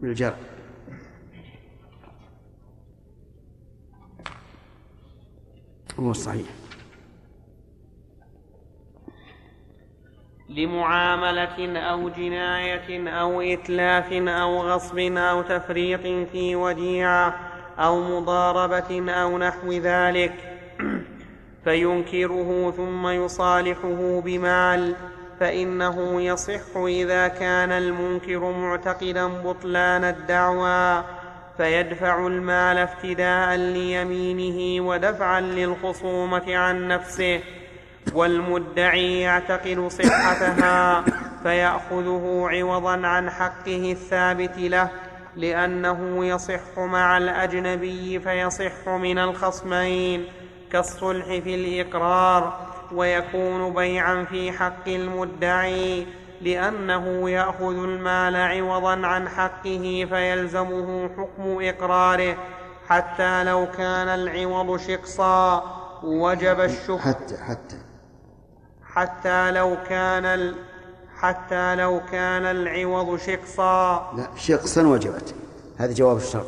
بالجر هو الصحيح.
لمعاملة أو جناية أو إتلاف أو غصب أو تفريط في وديعة أو مضاربة أو نحو ذلك. (clears throat) فينكره ثم يصالحه بمال فإنه يصح إذا كان المنكر معتقدا بطلان الدعوى. فيدفع المال افتداء ليمينه ودفعا للخصومة عن نفسه. والمدعي يعتقد صحتها فيأخذه عوضا عن حقه الثابت له لأنه يصح مع الأجنبي فيصح من الخصمين كالصلح في الإقرار ويكون بيعا في حق المدعي لأنه يأخذ المال عوضا عن حقه فيلزمه حكم إقراره. حتى لو كان العوض شقصا وجب الشكر
حتى حتى
حتى لو كان ال حتى لو كان العوض شقصا.
لا شقصا وجبت. هذا جواب الشرط.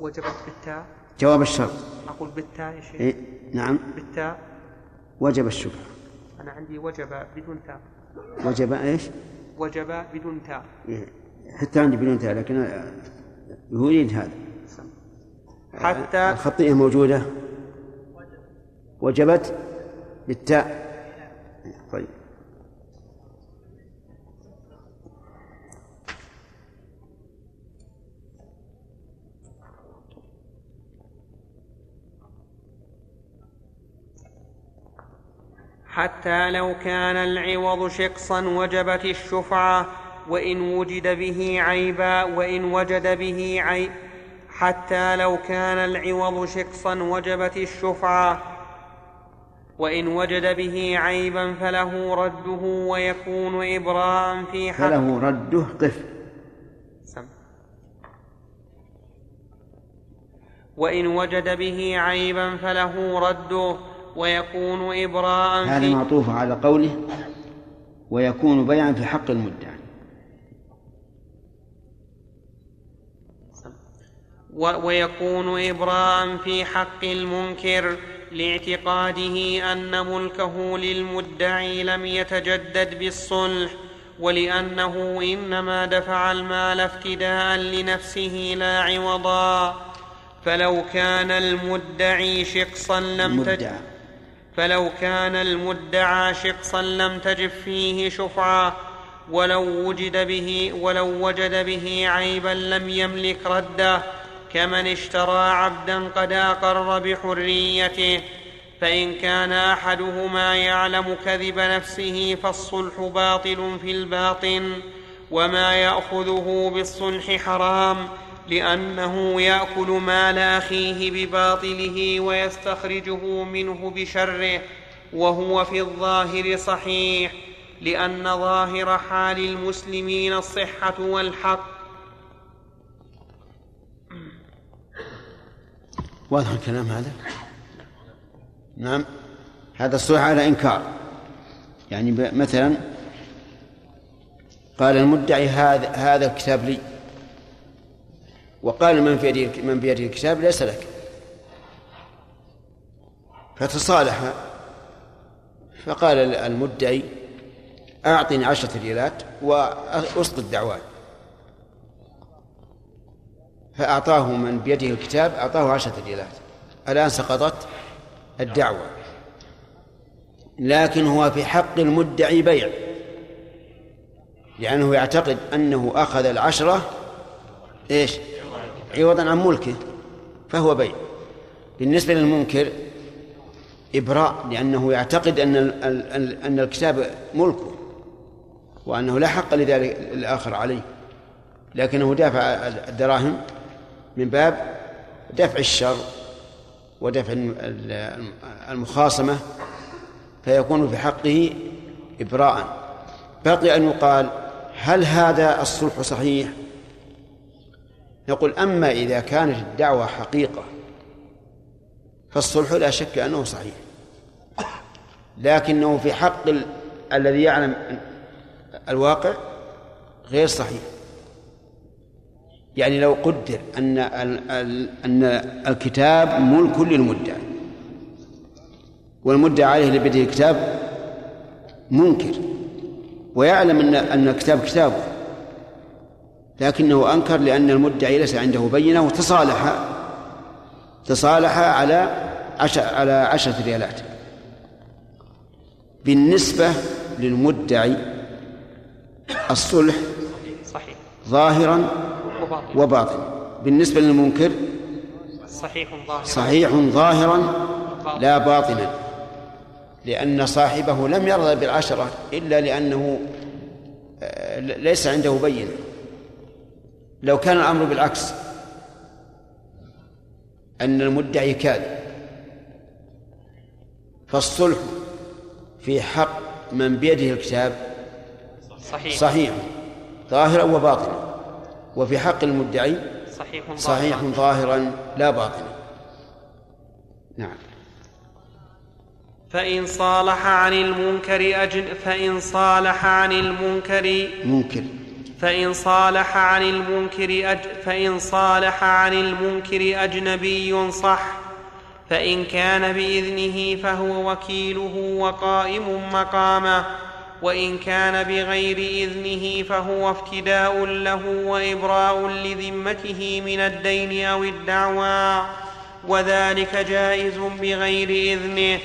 وجبت بالتاء.
جواب الشرط.
أقول بالتاء يا شيخ.
إيه؟ نعم.
بالتاء.
وجب الشبهة
أنا عندي وجب بدون تاء.
وجب إيش؟
وجب بدون تاء.
إيه. حتى عندي بدون تاء لكن هو يريد هذا.
حتى
الخطيئة موجودة. وجبت بالتاء طيب
حتى لو كان العوض شقصا وجبت الشفعة وإن وجد به عيبا وإن وجد به عيب حتى لو كان العوض شقصا وجبت الشفعة وإن وجد به عيبا فله رده ويكون إبراء في حق
فله رده قف.
وإن وجد به عيبا فله رده ويكون إبراء
هذا
في
معطوف على قوله ويكون بيعا في حق المدعي.
ويكون إبراء في حق المنكر لاعتقاده أن ملكه للمدعي لم يتجدد بالصلح ولأنه إنما دفع المال افتداء لنفسه لا عوضا. فلو كان المدعي شقصا لم تجد فلو كان المدعى شقصا لم تجب فيه شفعة ولو وجد به ولو وجد به عيبا لم يملك رده كمن اشترى عبدا قد أقر بحريته فإن كان أحدهما يعلم كذب نفسه فالصلح باطل في الباطن وما يأخذه بالصلح حرام لأنه يأكل مال أخيه بباطله ويستخرجه منه بشره وهو في الظاهر صحيح لأن ظاهر حال المسلمين الصحة والحق.
واضح الكلام هذا؟ نعم. هذا الصلح على إنكار. يعني مثلا قال المدعي هذا هذا الكتاب لي. وقال من بيده من بيده الكتاب ليس لك. فتصالح. فقال المدعي أعطني عشرة ريالات وأسقط دعواي فأعطاه من بيده الكتاب أعطاه عشرة ريالات. الآن سقطت الدعوة. لكن هو في حق المدعي بيع. لأنه يعتقد أنه أخذ العشرة إيش؟ عوضا عن ملكه فهو بيع. بالنسبة للمنكر إبراء لأنه يعتقد أن أن الكتاب ملكه وأنه لا حق لذلك الآخر عليه. لكنه دافع الدراهم من باب دفع الشر ودفع الم- ال- المخاصمة فيكون في حقه إبراء. بقي أن يقال هل هذا الصلح صحيح؟ نقول أما إذا كانت الدعوة حقيقة فالصلح لا شك أنه صحيح. لكنه في حق ال... الذي يعلم الواقع غير صحيح. يعني لو قدر أن ال... ال... أن الكتاب ملك للمدعي والمدعي عليه لبدء الكتاب منكر ويعلم أن أن الكتاب كتابه لكنه أنكر لأن المدعي ليس عنده بينة وتصالح تصالح على عشر على عشرة ريالات. بالنسبة للمدعي الصلح
صحيح.
ظاهرا وباطنا. بالنسبة للمنكر
صحيح ظاهر
صحيح ظاهرا لا باطنا. لأن صاحبه لم يرضى بالعشرة إلا لأنه آه، ليس عنده بينة. لو كان الأمر بالعكس أن المدعي كاذب فالصلح في حق من بيده الكتاب
صحيح.
صحيح ظاهرا وباطنا. وفي حق المدعي
صحيح ظاهر
صحيح ظاهرا لا باطنا. نعم.
فإن صالح عن المنكر أجن فإن صالح عن المنكر
منكر.
فإن صالح عن المنكر أج فإن صالح عن المنكر أجنبي صح فإن كان بإذنه فهو وكيله وقائم مقامه وإن كان بغير إذنه فهو افتداء له وإبراء لذمته من الدين أو الدعوى وذلك جائز بغير إذنه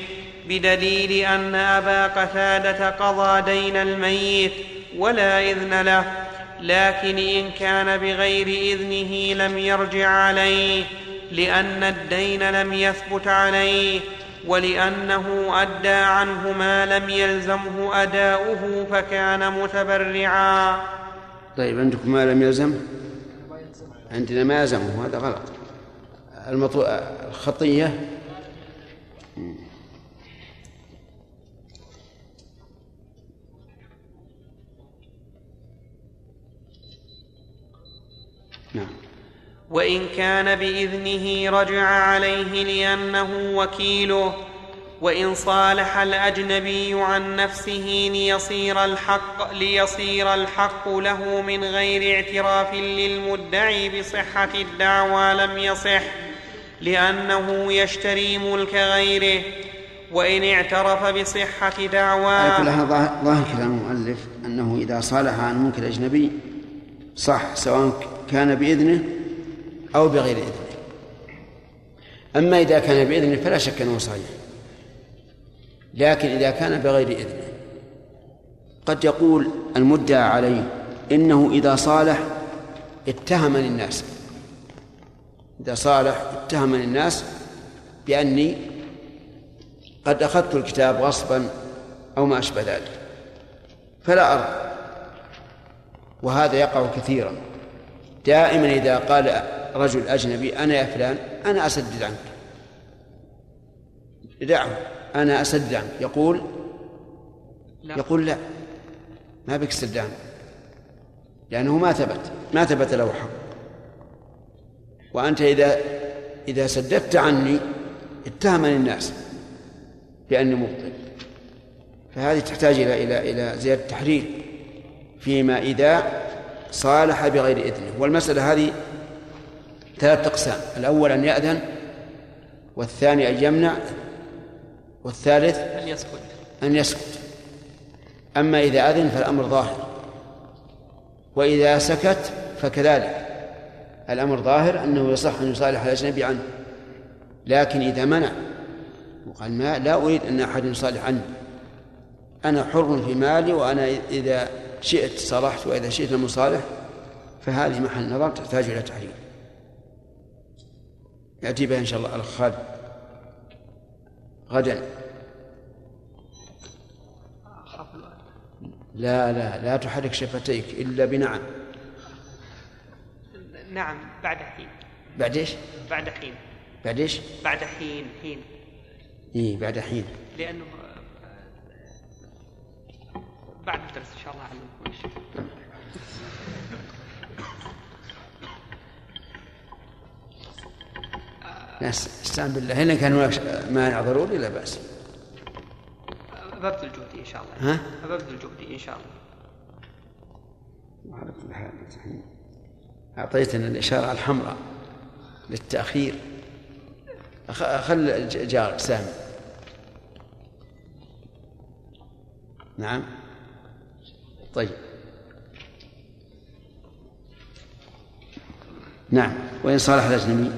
بدليل أن أبا قتادة قضى دين الميت ولا إذن له. لكن إن كان بغير إذنه لم يرجع عليه لأن الدين لم يثبت عليه ولأنه أدى عنه ما لم يلزمه أداؤه فكان متبرعا
طيب عندكم ما لم يلزم عندنا ما يلزمه هذا غلط. الخطية
وإن كان بإذنه رجع عليه لأنه وكيله وإن صالح الأجنبي عن نفسه ليصير الحق ليصير الحق له من غير اعتراف للمدعي بصحة الدعوى لم يصح لأنه يشتري ملك غيره. وإن اعترف بصحة دعواه
ظاهر ظاهر كلام المؤلف أنه إذا صالح عن ملك الأجنبي صح سواء كان بإذنه أو بغير إذنه. أما إذا كان بإذنه فلا شك أنه صحيح. لكن إذا كان بغير إذنه قد يقول المدعى عليه إنه إذا صالح اتهمني الناس إذا صالح اتهمني الناس بأني قد أخذت الكتاب غصبا أو ما أشبه ذلك. فلا أرى. وهذا يقع كثيرا. دائما إذا قال رجل أجنبي أنا يا فلان أنا أسدد عنك. دعه أنا أسدد عنك. يقول؟
لا.
يقول لا. ما بك عنك لأنه ما ثبت ما ثبت له حق. وأنت إذا إذا سددت عني اتهمني الناس بأني مبطل. فهذه تحتاج إلى إلى إلى زيادة تحرير فيما إذا صالح بغير إذنه. والمسألة هذه ثلاثة أقسام الأول أن يأذن والثاني أن يمنع والثالث
أن يسكت.
أن يسكت. أما إذا أذن فالأمر ظاهر وإذا سكت فكذلك. الأمر ظاهر أنه يصح أن يصالح الأجنبي عنه لكن إذا منع وقال ما لا أريد أن أحد يصالح عني أنا حر في مالي وأنا إذا شئت صالحت وإذا شئت لم أصالح فهذه محل نظر تحتاج إلى تحرير يأتي بها إن شاء الله. الأخ خالد غدا. لا لا لا تحرك شفتيك إلا بنعم.
نعم بعد حين.
بعد إيش؟
بعد حين.
بعد إيش؟
بعد حين حين.
إيه بعد حين.
لأنه بعد الدرس إن شاء الله أعلمكم
استعن بالله. إن كان هناك مانع ضروري لا بأس.
ببذل جهدي إن شاء الله.
ها؟
ببذل جهدي إن شاء الله.
على كل حال أعطيتنا الإشارة الحمراء للتأخير. أخ- خل جارك سامي. نعم. طيب. نعم. وإن صالح الأجنبي؟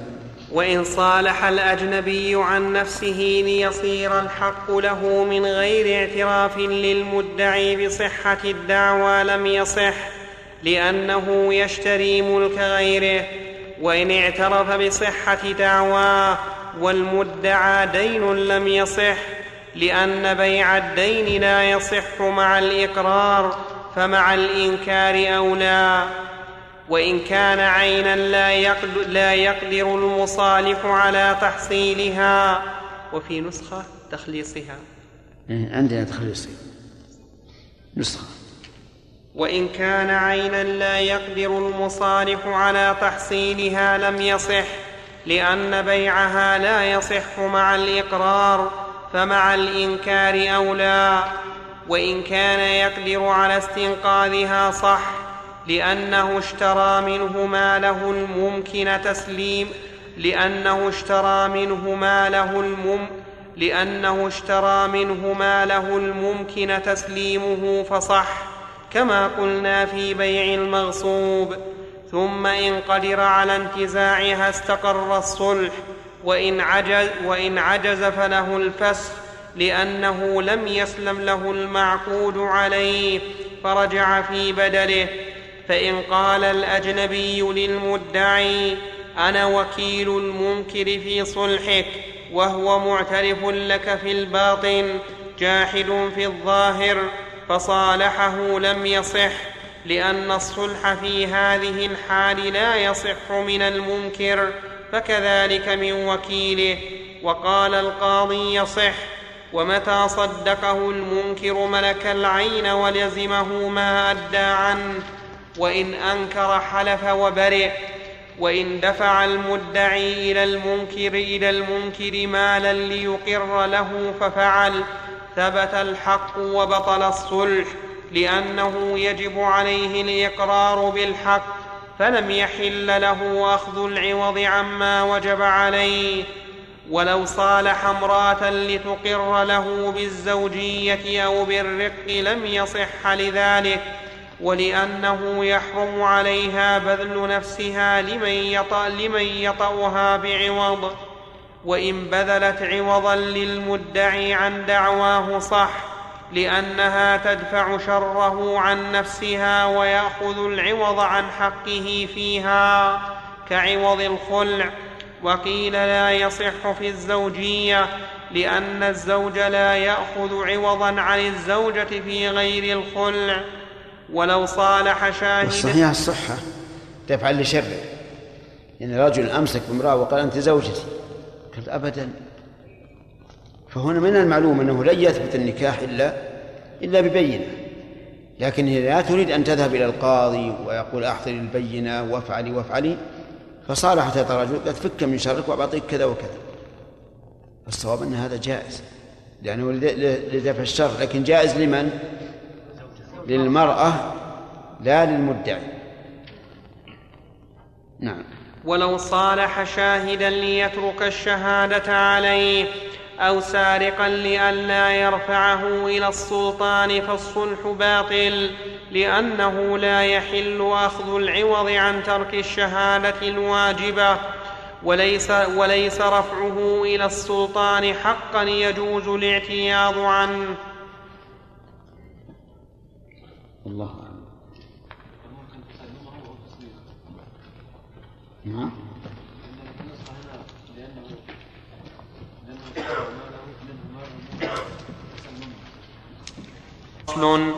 وإن صالح الأجنبي عن نفسه ليصير الحق له من غير اعتراف للمدعي بصحة الدعوى لم يصح لأنه يشتري ملك غيره وإن اعترف بصحة دعواه والمدعى دين لم يصح لأن بيع الدين لا يصح مع الإقرار فمع الإنكار أولى. وإن كان عينا لا يقدر, لا يقدر المصالح على تحصيلها. وفي نسخة تخليصها.
إيه، عندنا تخليصي نسخة.
وإن كان عينا لا يقدر المصالح على تحصيلها لم يصح لأن بيعها لا يصح مع الإقرار فمع الإنكار أولى. وإن كان يقدر على استنقاذها صح لأنه اشترى منه ما له الممكن تسليم لأنه اشترى منه ما له المم لأنه اشترى منه ما له الممكن تسليمه فصح كما قلنا في بيع المغصوب. ثم إن قدر على انتزاعها استقر الصلح وإن عجز, وإن عجز فله الفسخ لأنه لم يسلم له المعقود عليه فرجع في بدله. فإن قال الأجنبي للمدعي أنا وكيل المنكر في صلحك وهو معترف لك في الباطن جاحد في الظاهر فصالحه لم يصح لأن الصلح في هذه الحال لا يصح من المنكر فكذلك من وكيله وقال القاضي يصح ومتى صدقه المنكر ملك العين ولزمه ما أدى عنه. وإن أنكر حلف وبرئ وإن دفع المدعي إلى المنكر إلى المنكر مالا ليقر له ففعل ثبت الحق وبطل الصلح لأنه يجب عليه الإقرار بالحق فلم يحل له أخذ العوض عما وجب عليه. ولو صالح امرأة لتقر له بالزوجية أو بالرق لم يصح لذلك. ولأنه يحرم عليها بذل نفسها لمن يطأ لمن يطأها بعوض. وإن بذلت عوضا للمدعي عن دعواه صح لأنها تدفع شره عن نفسها ويأخذ العوض عن حقه فيها كعوض الخلع. وقيل لا يصح في الزوجية لأن الزوج لا يأخذ عوضا عن الزوجة في غير الخلع. ولو صالح شاهدا
صحيح الصحة. تفعل لشره. يعني رجل أمسك بامرأة وقال أنت زوجتي. قلت أبدا. فهنا من المعلوم أنه لن يثبت النكاح إلا إلا ببينة. لكن هي لا تريد أن تذهب إلى القاضي ويقول أحضري البينة وافعلي وافعلي فصالحت هذا الرجل قد فك من شرك وأعطيك كذا وكذا. الصواب أن هذا جائز. لأنه لدفع الشر. لكن جائز لمن؟ للمرأة لا للمدعي. نعم.
ولو صالح شاهدا ليترك الشهادة عليه أو سارقا لئلا يرفعه إلى السلطان فالصلح باطل لأنه لا يحل أخذ العوض عن ترك الشهادة الواجبة. وليس, وليس رفعه إلى السلطان حقا يجوز الاعتياض عنه.
الله أعلم. نعم.
فصل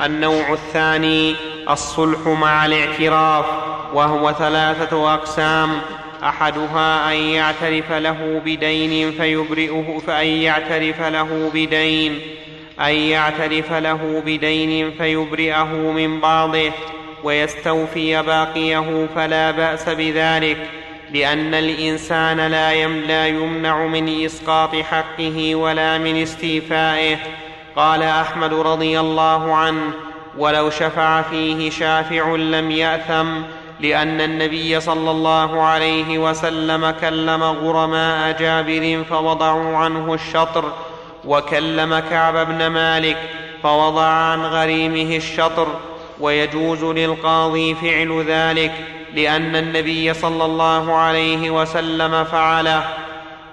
النوع الثاني الصلح مع الاعتراف وهو ثلاثة أقسام. أحدها أن يعترف له بدين فيبرئه فأن يعترف له بدين. أن يعترف له بدين فيبرئه من بعضه ويستوفي باقيه فلا بأس بذلك لأن الإنسان لا, لا يمنع من إسقاط حقه ولا من استيفائه. قال أحمد رضي الله عنه ولو شفع فيه شافع لم يأثم لأن النبي صلى الله عليه وسلم كلم غرماء جابر فوضعوا عنه الشطر وكلم كعب بن مالك فوضع عن غريمه الشطر ويجوز للقاضي فعل ذلك لأن النبي صلى الله عليه وسلم فعله.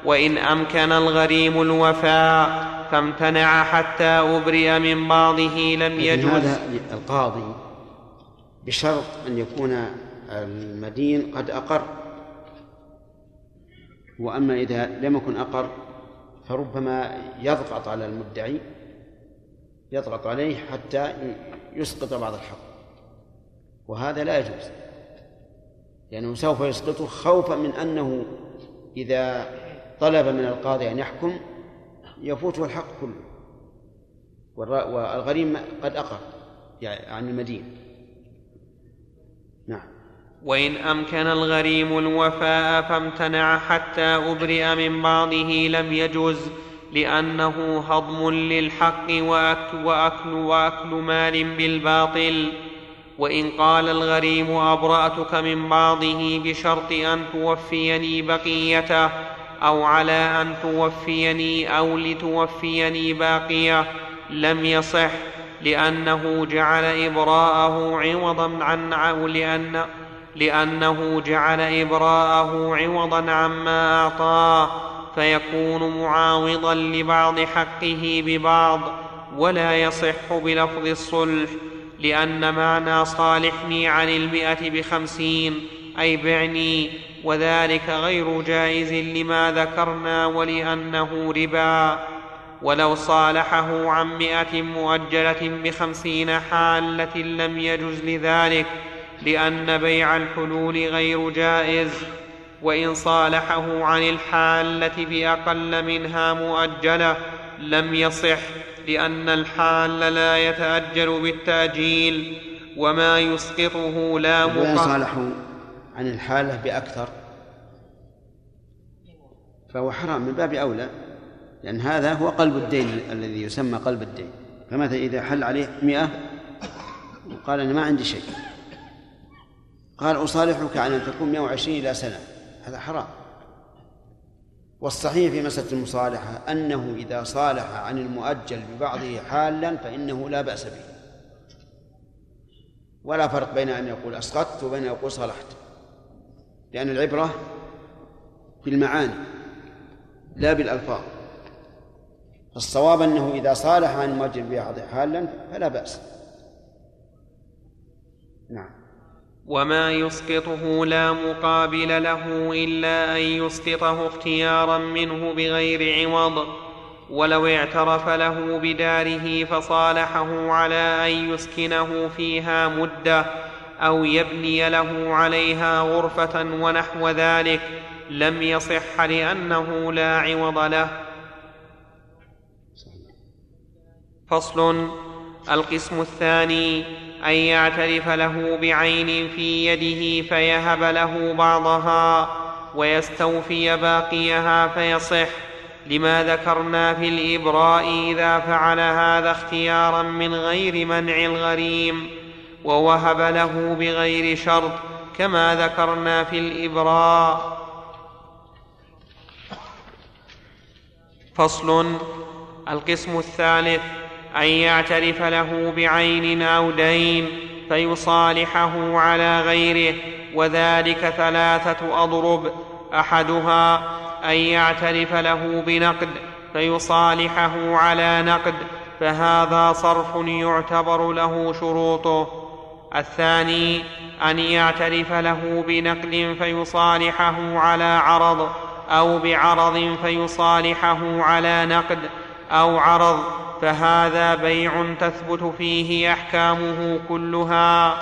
وإن أمكن الغريم الوفاء فامتنع حتى أبرئ من بعضه لم يجوز.
هذا القاضي بشرط أن يكون المدين قد أقر. وأما إذا لم يكن أقر فربما يضغط على المدعي يضغط عليه حتى يسقط بعض الحق. وهذا لا يجوز. لأنه سوف يسقطه خوفا من أنه إذا طلب من القاضي أن يحكم يفوته الحق كله. والغريم قد أقر يعني عن المدين. نعم.
وإن أمكن الغريم الوفاء فامتنع حتى أبرئ من بعضه لم يجز لأنه هضم للحق وأكل, وأكل, وأكل مال بالباطل. وإن قال الغريم أبرأتك من بعضه بشرط أن توفيني بقيته أو على أن توفيني أو لتوفيني باقية لم يصح لأنه جعل إبراءه عوضا عن لأن لأنه جعل إبراءه عوضا عما أعطاه فيكون معاوضا لبعض حقه ببعض ولا يصح بلفظ الصلح لأن معنى صالحني عن المئة بخمسين أي بعني وذلك غير جائز لما ذكرنا ولأنه ربا. ولو صالحه عن مئة مؤجلة بخمسين حالة لم يجز لذلك لأن بيع الحلول غير جائز وإن صالحه عن الحالة بأقل منها مؤجلة لم يصح لأن الحال لا يتأجل بالتأجيل وما يسقطه لا
وإن
مقام
صالحوا عن الحالة بأكثر فهو حرام من باب أولى لأن هذا هو قلب الدين الذي يسمى قلب الدين. فمثلا إذا حل عليه مئة وقال أنا ما عندي شيء. قال أصالحك على أن تكون 120 إلى سنة. هذا حرام. والصحيح في مسألة المصالحة أنه إذا صالح عن المؤجل ببعضه حالا فإنه لا بأس به. ولا فرق بين أن يقول أسقطت وبين أن يقول صالحت. لأن العبرة بالمعاني لا بالألفاظ. فالصواب أنه إذا صالح عن المؤجل ببعضه حالا فلا بأس. نعم.
وما يسقطه لا مقابل له الا ان يسقطه اختيارا منه بغير عوض ولو اعترف له بداره فصالحه على ان يسكنه فيها مده أو يبني له عليها غرفه ونحو ذلك لم يصح لأنه لا عوض له. فصل القسم الثاني أن يعترف له بعين في يده فيهب له بعضها ويستوفي باقيها فيصح. لما ذكرنا في الإبراء إذا فعل هذا اختيارا من غير منع الغريم ووهب له بغير شرط كما ذكرنا في الإبراء. فصل. القسم الثالث. أن يعترف له بعين أو دين فيصالحه على غيره وذلك ثلاثة أضرب. أحدها أن يعترف له بنقد فيصالحه على نقد فهذا صرف يعتبر له شروطه. الثاني أن يعترف له بنقد فيصالحه على عرض أو بعرض فيصالحه على نقد. أو عرض فهذا بيع تثبت فيه أحكامه كلها.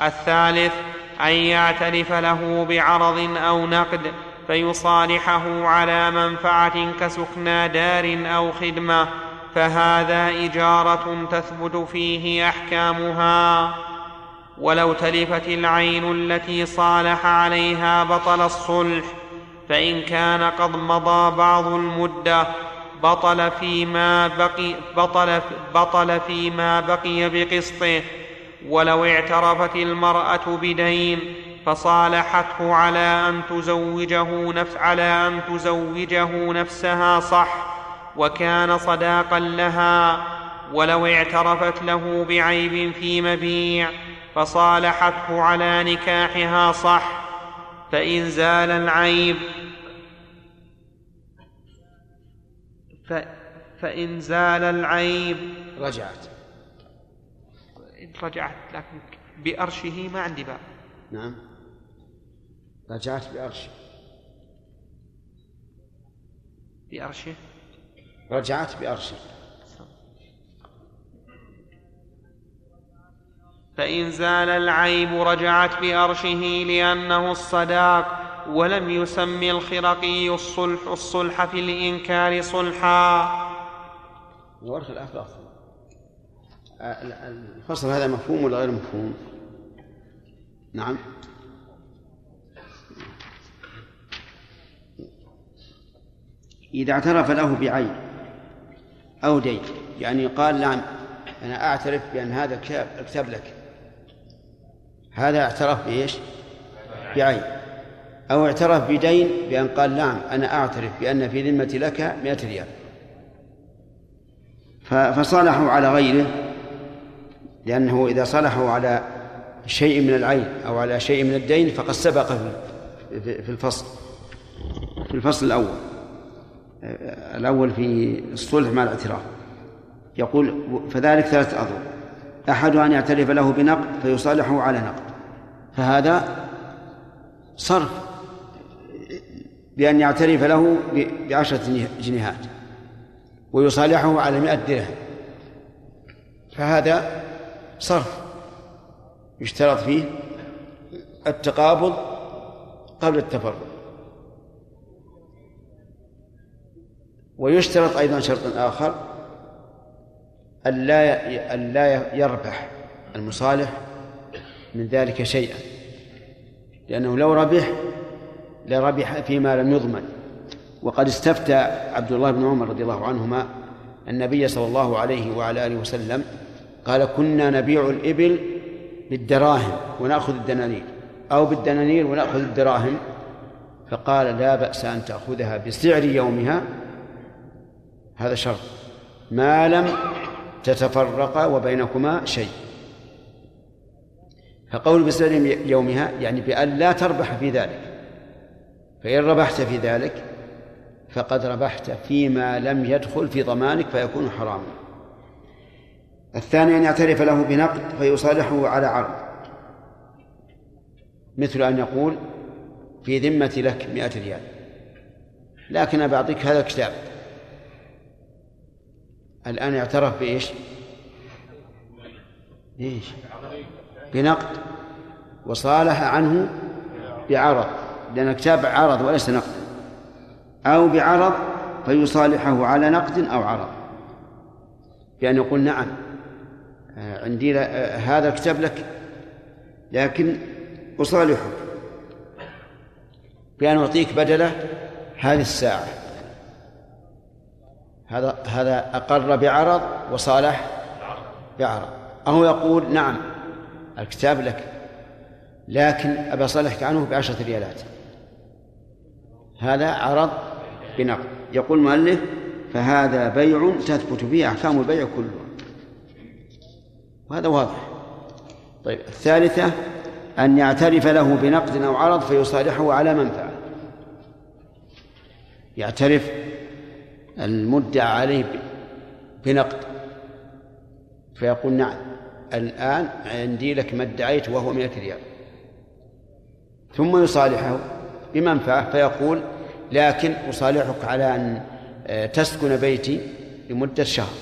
الثالث أن يعترف له بعرض أو نقد فيصالحه على منفعة كسكنى دار أو خدمة. فهذا إجارة تثبت فيه أحكامها. ولو تلفت العين التي صالح عليها بطل الصلح فإن كان قد مضى بعض المدة بطل فيما بقي بطل, بطل فيما بقي بقسطه. ولو اعترفت المرأة بدين فصالحته على أن تزوجه نفس على أن تزوجه نفسها صح وكان صداقا لها. ولو اعترفت له بعيب في مبيع فصالحته على نكاحها صح فإن زال العيب ف فإن زال العيب
رجعت.
رجعت لكن بأرشه ما عندي باب.
نعم. رجعت بأرش
بأرشه؟
رجعت بأرش
فإن زال العيب رجعت بأرشه لأنه الصداق. ولم يسم الخرقي الصلح الصلح في الإنكار صلحا.
ورث الأخلاق الفصل هذا مفهوم ولا غير مفهوم؟ نعم. إذا اعترف له بعين أو دين يعني قال نعم أنا أعترف بأن هذا الكتاب لك. هذا اعترف بإيش؟ بعين. أو اعترف بدين بأن قال نعم أنا أعترف بأن في ذمتي لك مئة ريال. فصالحوا على غيره لأنه إذا صالحوا على شيء من العين أو على شيء من الدين فقد سبق في الفصل في الفصل الأول. الأول في الصلح مع الاعتراف. يقول فذلك ثلاثة أضرب أحدها أن يعترف له بنقد فيصالحه على نقد. فهذا صرف بأن يعترف له بعشرة جنيهات ويصالحه على مئة درهم. فهذا صرف يشترط فيه التقابض قبل التفرق. ويشترط أيضا شرط آخر ألا ألا يربح المصالح من ذلك شيئا لأنه لو ربح لربح فيما لم يضمن. وقد استفتى عبد الله بن عمر رضي الله عنهما النبي صلى الله عليه وعلى آله وسلم قال كنا نبيع الإبل بالدراهم ونأخذ الدنانير أو بالدنانير ونأخذ الدراهم. فقال لا بأس أن تأخذها بسعر يومها. هذا شرط. ما لم تتفرقا وبينكما شيء. فقول بسعر يومها يعني بأن لا تربح في ذلك. فإن ربحت في ذلك فقد ربحت فيما لم يدخل في ضمانك فيكون حراما. الثاني أن يعترف له بنقد فيصالحه على عرض. مثل أن يقول في ذمة لك مئة ريال. لكن أبى أعطيك هذا الكتاب الآن اعترف بإيش؟ إيش؟ بنقد. وصالح عنه بعرض. لأن الكتاب عرض وليس نقد. أو بعرض فيصالحه على نقد أو عرض. بأن يقول نعم عندي هذا الكتاب لك لكن أصالحك بأن أعطيك بدلة هذه الساعة. هذا هذا أقر بعرض وصالح بعرض. أو يقول نعم الكتاب لك لكن أبى أصالحك عنه بعشرة ريالات. هذا عرض بنقد يقول المؤلف فهذا بيع تثبت فيه أحكام البيع كلها. وهذا واضح. طيب الثالثة أن يعترف له بنقد أو عرض فيصالحه على منفعة. يعترف المدعى عليه بنقد. فيقول نعم الآن عندي لك ما ادعيت وهو مئة ريال. ثم يصالحه. بمنفعة فيقول لكن أصالحك على أن آه، تسكن بيتي لمدة شهر.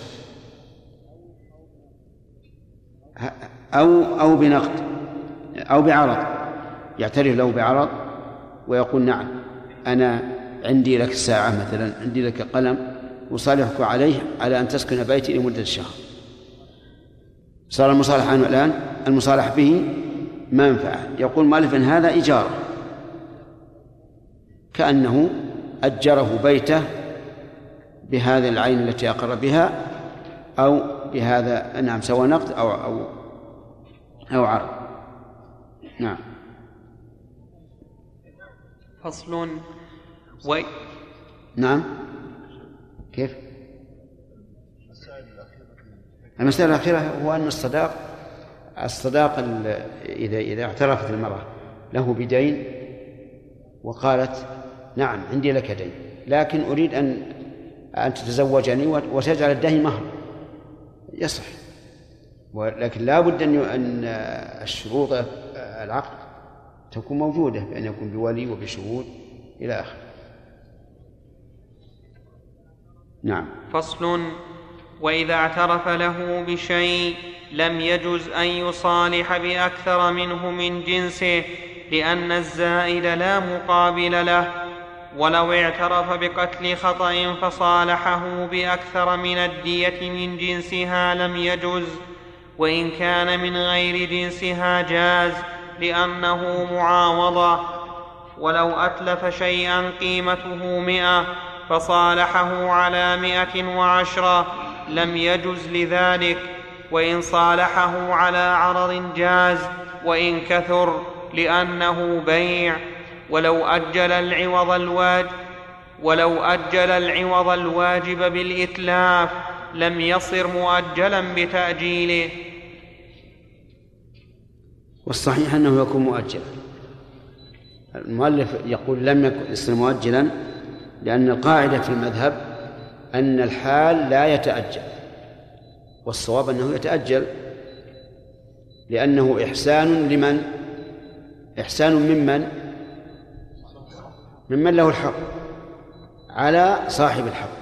أو أو بنقد أو بعرض. يعترف له بعرض ويقول نعم أنا عندي لك ساعة مثلا عندي لك قلم أصالحك عليه على أن تسكن بيتي لمدة شهر. صار المصالح عنه الآن المصالح به منفعة. يقول مالف هذا إيجار. كأنه أجره بيته بهذه العين التي أقر بها أو بهذا نعم سواء نقد أو أو أو عرض. نعم.
فصل و
نعم. كيف؟ المسألة الأخيرة هو أن الصداق الصداق إذا إذا اعترفت المرأة له بدين وقالت نعم عندي لك دين. لكن أريد أن أن تتزوجني وتجعل الدين مهر. يصح. ولكن لا بد أن أن الشروط العقد تكون موجودة بأن يكون بولي وبشهود إلى آخره. نعم.
فصل. وإذا اعترف له بشيء لم يجز أن يصالح بأكثر منه من جنسه لأن الزائد لا مقابل له. ولو اعترف بقتل خطأ فصالحه بأكثر من الدية من جنسها لم يجز وإن كان من غير جنسها جاز لأنه معاوضة. ولو أتلف شيئا قيمته مئة فصالحه على مائه وعشرة لم يجز لذلك وإن صالحه على عرض جاز وإن كثر لأنه بيع. ولو أجل العوض الواجب ولو أجل العوض الواجب بالإتلاف لم يصر مؤجلا بتأجيله.
والصحيح أنه يكون مؤجلا. المؤلف يقول لم يكن يصير مؤجلا لأن القاعدة في المذهب أن الحال لا يتأجل والصواب أنه يتأجل لأنه إحسان لمن؟ إحسان ممن؟ ممن له الحق على صاحب الحق.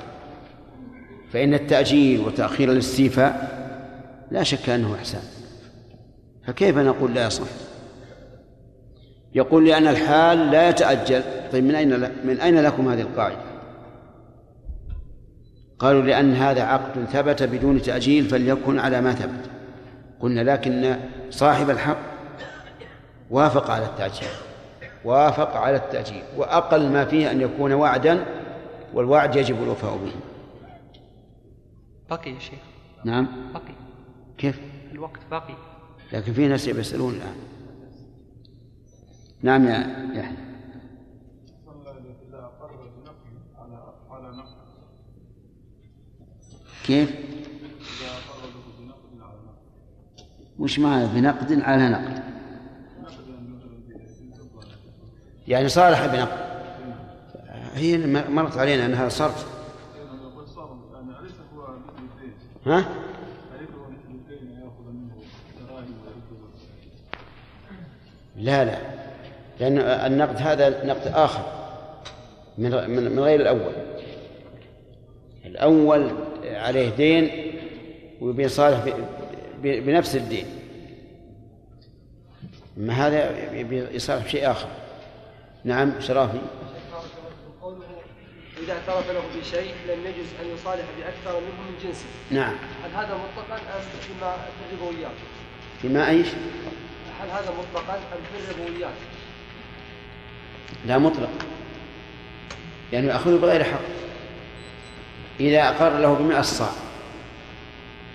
فإن التأجيل وتأخير الاستيفاء لا شك أنه إحسان. فكيف نقول لا يصح؟ يقول لأن الحال لا يتأجل. طيب من أين من أين لكم هذه القاعدة؟ قالوا لأن هذا عقد ثبت بدون تأجيل فليكن على ما ثبت. قلنا لكن صاحب الحق وافق على التأجيل. وافق على التأجيل وأقل ما فيه أن يكون وعدا والوعد يجب الوفاء به.
بقي يا شيخ.
نعم.
بقي.
كيف؟
الوقت باقي
لكن في ناس يسألون الآن. نعم يا يحيى. كيف؟ وش معنى بنقد على نقد؟ يعني صالح بنقد هي مرت علينا إنها صرف ها؟ لا لا. لأن النقد هذا نقد آخر من من غير الأول. الأول عليه دين ويبين صالح بنفس الدين. أما هذا يصالح بشيء آخر. نعم شرافي.
قوله إذا اعترف له بشيء لم يجوز أن يصالح بأكثر منه من جنسه.
نعم.
هل هذا مطلقا أم فيما في الربويات؟
فيما أيش؟
هل هذا مطلقا أم في الربويات؟
لا مطلق. لأنه يأخذه بغير حق. إذا أقر له بمئة صاع.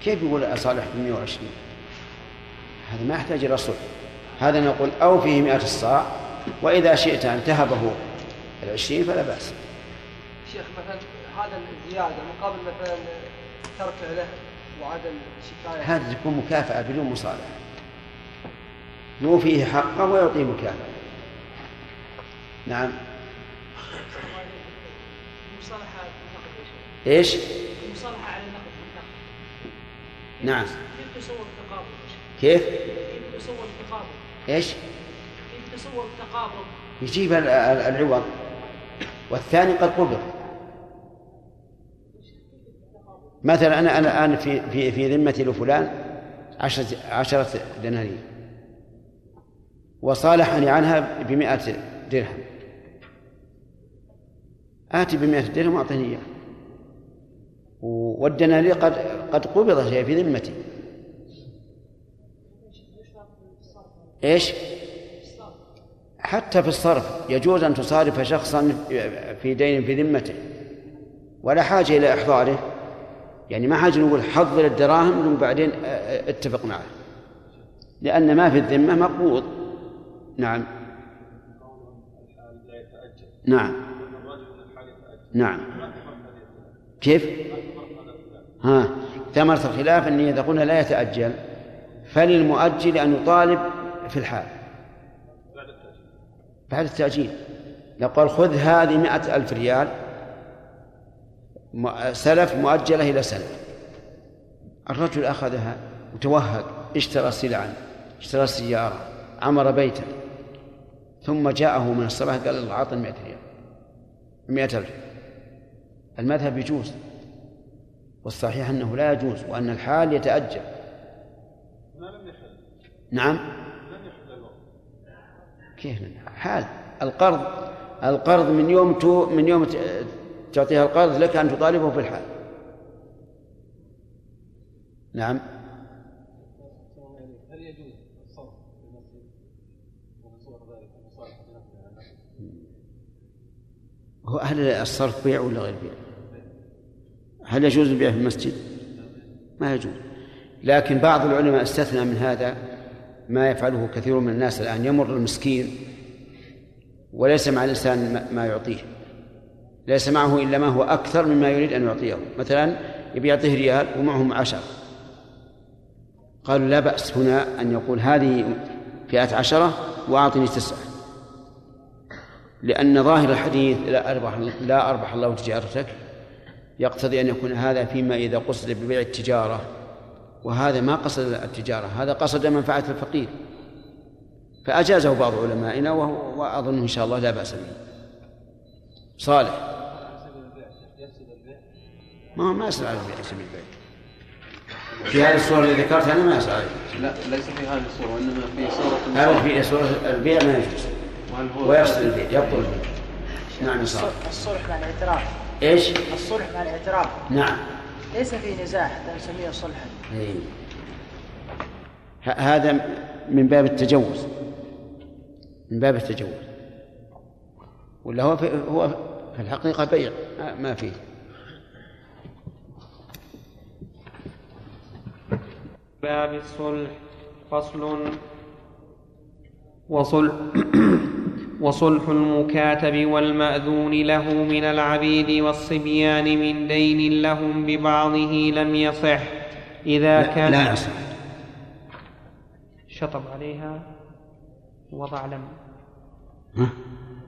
كيف يقول أصالح بمئة وعشرين؟ هذا ما يحتاج إلى هذا نقول أو فيه مئة الصاع وإذا شئت أن تهبه العشرين فلا بأس
شيخ مثلا هذا الزيادة مقابل مثلا تركه له وعدم شكاية
هذا تكون مكافأة بدون مصالحة يوفيه حقه ويعطيه مكافأة نعم
المصالحة
إيش؟
المصالحة على النقد
نعم
كيف تصور التقابل؟
كيف؟
كيف تصور التقابل؟ إيش؟ التقابل؟
يجيب ال- ال- العوض. والثاني قد قبض. مثلا أنا أنا الآن في في في ذمتي لفلان عشرة عشرة دنانير. وصالحني عنها بمئة درهم. آتي بمئة درهم وأعطيني إياه. والدنانير قد قد قبضت هي في ذمتي. إيش؟ حتى في الصرف يجوز أن تصارف شخصا في دين في ذمته ولا حاجة إلى إحضاره. يعني ما حاجة نقول حضر الدراهم ثم بعدين اتفق معه. لأن ما في الذمة مقبوض. نعم. نعم. نعم. كيف؟ ها. ثمرة الخلاف أني إذا قلنا لا يتأجل. فللمؤجل أن يطالب في الحال. بعد التأجيل. لو قال خذ هذه مئة ألف ريال سلف مؤجلة إلى سنة الرجل أخذها وتوهق اشترى سلعا اشترى سيارة عمر بيتا ثم جاءه من الصباح قال الله أعطني مئة ريال. مئة ألف. المذهب يجوز والصحيح أنه لا يجوز وأن الحال يتأجل. نعم. كيف حال القرض القرض من يوم تو من يوم تعطيها القرض لك أن تطالبه في الحال نعم
هل يجوز الصرف؟
هو هل الصرف بيع ولا غير بيع؟ هل يجوز البيع في المسجد؟ ما يجوز لكن بعض العلماء استثنى من هذا ما يفعله كثير من الناس الآن يمر المسكين وليس مع الإنسان ما- يعطيه. ليس معه إلا ما هو أكثر مما يريد أن يعطيه. مثلا يبي يعطيه ريال ومعهم عشر. قالوا لا بأس هنا أن يقول هذه فئة عشرة وأعطني تسعة. لأن ظاهر الحديث لا أربح لا أربح الله تجارتك. يقتضي أن يكون هذا فيما إذا قصد ببيع التجارة. وهذا ما قصد التجارة هذا قصد منفعة الفقير. فأجازه بعض علمائنا وهو وأظن إن شاء الله لا بأس به. صالح. ما ما يسأل على البيع سبيل البيع. في هذه الصورة اللي ذكرتها أنا ما يسأل عليه
لا ليس في هذه الصورة وإنما في صورة
هذا في صورة البيع ما يجوز.
هو
ويفصل البيع يبطل البيع. نعم صالح.
الصلح مع الاعتراف.
إيش؟
الصلح مع الاعتراف.
نعم.
ليس في نزاع حتى نسميه صلحا.
إيه. ه- هذا من باب التجوز. من باب التجوز. ولا هو في هو في الحقيقة بيع ما- ما فيه.
باب الصلح فصل. وصلح. وصلح المكاتب والمأذون له من العبيد والصبيان من دين لهم ببعضه لم يصح. إذا
لا,
كان
لا يصح.
شطب عليها وضع لم؟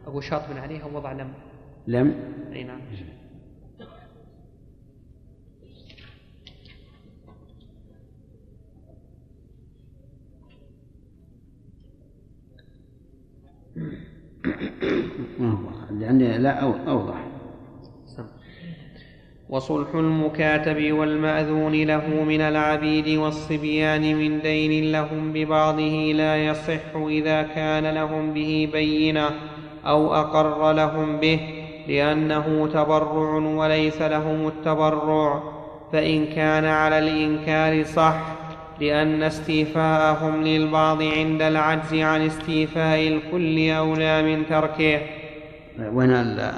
أقول شاطب عليها ووضع لم.
لم؟
أي نعم.
ما هو لأن لا أو- أوضح.
وصلح المكاتب والمأذون له من العبيد والصبيان من دين لهم ببعضه لا يصح إذا كان لهم به بينة أو أقر لهم به لأنه تبرع وليس لهم التبرع فإن كان على الإنكار صح لأن استيفاءهم للبعض عند العجز عن استيفاء الكل أولى من تركه.
وين ال-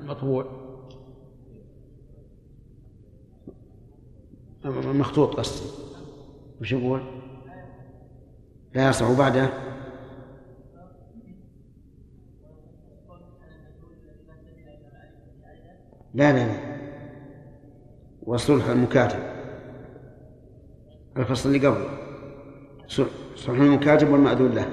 المطبوع مخطوط قصدي وش يقول؟ لا يصح بعده. لا لا لا. وصلح المكاتب الفصل اللي قبله صلح صلح المكاتب والمأذون له.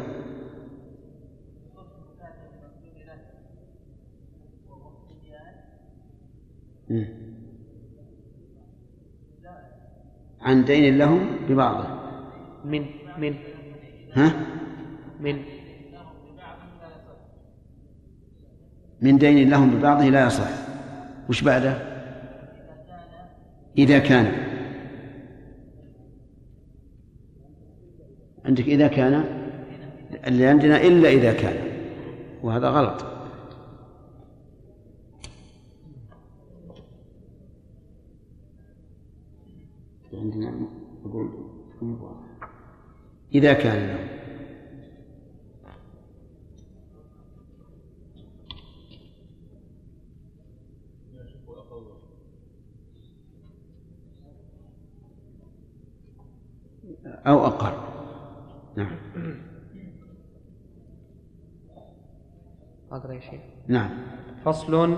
عن دين لهم ببعضه.
من من
ها؟
من
من دين لهم ببعضه لا يصح. وش بعده؟ إذا كان عندك إذا كان اللي عندنا إلا إذا كان. وهذا غلط. عندنا إذا كان أو أقل. نعم.
أقرأ يا شيخ.
نعم.
فصل.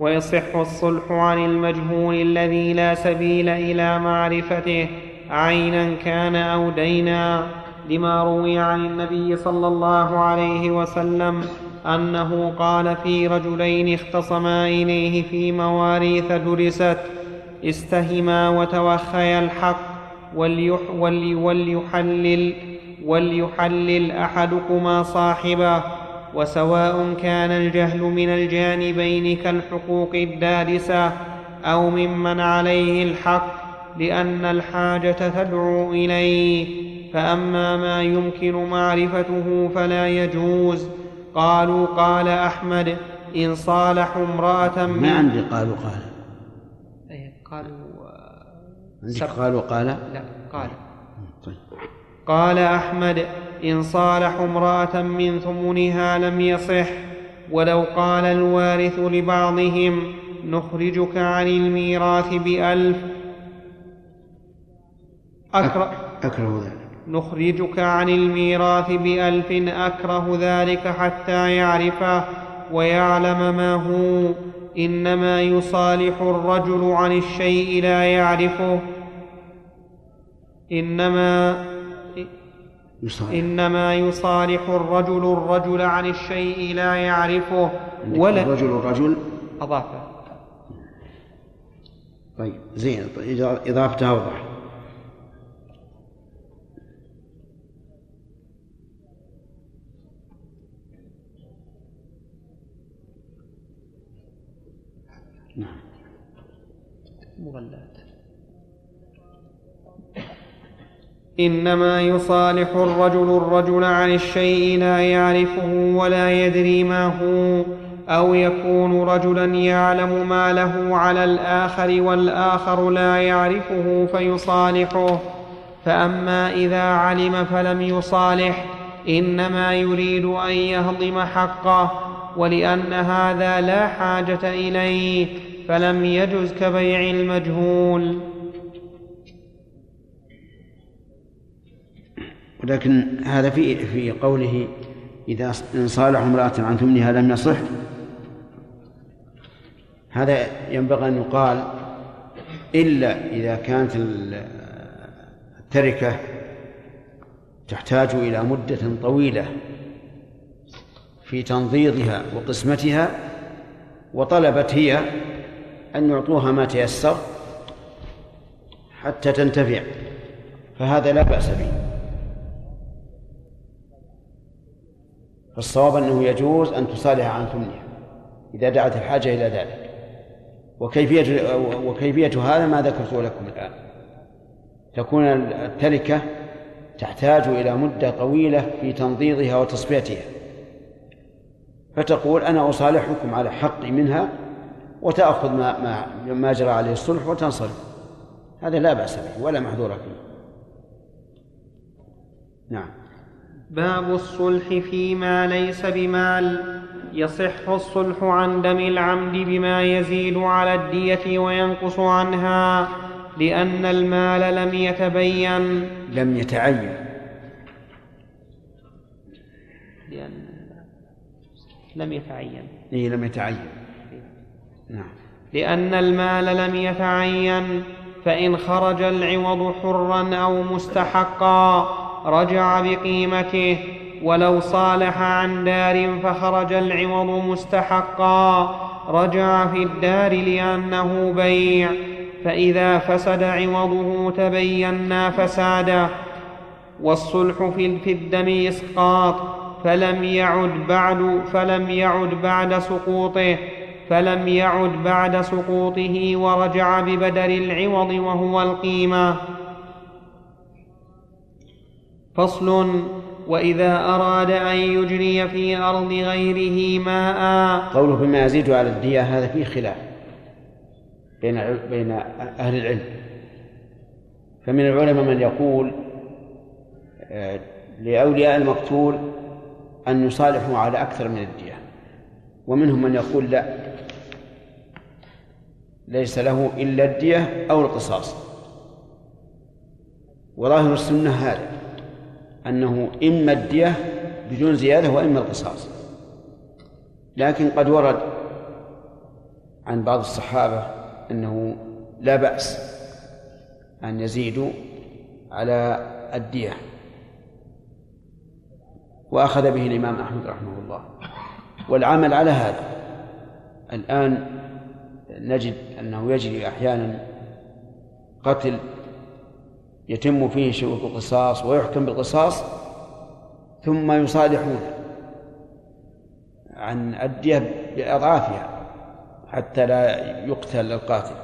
ويصح الصلح عن المجهول الذي لا سبيل إلى معرفته. عينا كان أو دينا. لما روي عن النبي صلى الله عليه وسلم أنه قال في رجلين اختصما إليه في مواريث درست. استهما وتوخيا الحق. وليح ولي وليحلل وليحلل أحدكما صاحبه وسواء كان الجهل من الجانبين كالحقوق الدارسه أو ممن عليه الحق لأن الحاجة تدعو إليه. فأما ما يمكن معرفته فلا يجوز. قالوا قال أحمد إن صالحوا امرأة
ما
من
عندي قالوا قال.
قالوا آه،
عندك قالوا قال؟
لا قال.
قال أحمد إن صالحوا امرأة من ثمنها لم يصح ولو قال الوارث لبعضهم نخرجك عن الميراث بألف. أكره,
أكره ذلك.
نخرجك عن الميراث بألف أكره ذلك حتى يعرفه ويعلم ما هو. إنما يصالح الرجل عن الشيء لا يعرفه. إنما
يصالح
إنما يصالح الرجل الرجل عن الشيء لا يعرفه ولا
الرجل الرجل
أضافة.
طيب زين. إذا إضافتها أوضح نعم.
مغلات إنما يصالح الرجل الرجل عن الشيء لا يعرفه ولا يدري ما هو أو يكون رجلا يعلم ما له على الآخر والآخر لا يعرفه فيصالحه. فأما إذا علم فلم يصالح إنما يريد أن يهضم حقه ولأن هذا لا حاجة إليه فلم يجز كبيع المجهول.
ولكن هذا في في قوله إذا إن صالح امرأة عن ثمنها لم يصح هذا ينبغي أن يقال إلا إذا كانت التركة تحتاج إلى مدة طويلة في تنضيضها وقسمتها وطلبت هي أن يعطوها ما تيسر حتى تنتفع فهذا لا بأس به. فالصواب أنه يجوز أن تصالح عن ثمنها إذا دعت الحاجة إلى ذلك. وكيفية وكيفية هذا ما ذكرته لكم الآن. تكون التركة تحتاج إلى مدة طويلة في تنضيضها وتصفيتها. فتقول أنا أصالحكم على حقي منها وتأخذ ما ما ما جرى عليه الصلح وتنصرف. هذا لا بأس به ولا محذور فيه. نعم.
باب الصلح فيما ليس بمال. يصح الصلح عن دم العمد بما يزيد على الدية وينقص عنها لأن المال لم يتبين.
لم يتعين.
لأن لم يتعين.
إيه لم يتعين. نعم.
لأن المال لم يتعين فإن خرج العوض حرا أو مستحقا. رجع بقيمته ولو صالح عن دار فخرج العوض مستحقا. رجع في الدار لأنه بيع. فإذا فسد عوضه تبينا فساده والصلح في الدم إسقاط. فلم يعد بعد فلم يعد بعد سقوطه. فلم يعد بعد سقوطه ورجع ببدل العوض وهو القيمة. فصل وإذا أراد أن يجري في أرض غيره ماء.
قوله بما يزيد على الدية هذا فيه خلاف بين بين أهل العلم. فمن العلماء من يقول آه، لأولياء المقتول أن يصالحوا على أكثر من الدية. ومنهم من يقول لا ليس له إلا الدية أو القصاص. وظاهر السنة هذا. أنه إما الدية بدون زيادة وإما القصاص. لكن قد ورد عن بعض الصحابة أنه لا بأس أن يزيدوا على الدية. وأخذ به الإمام أحمد رحمه الله. والعمل على هذا. الآن نجد أنه يجري أحيانا قتل يتم فيه شروط القصاص ويحكم بالقصاص ثم يصالحون عن الدية بأضعافها حتى لا يقتل القاتل.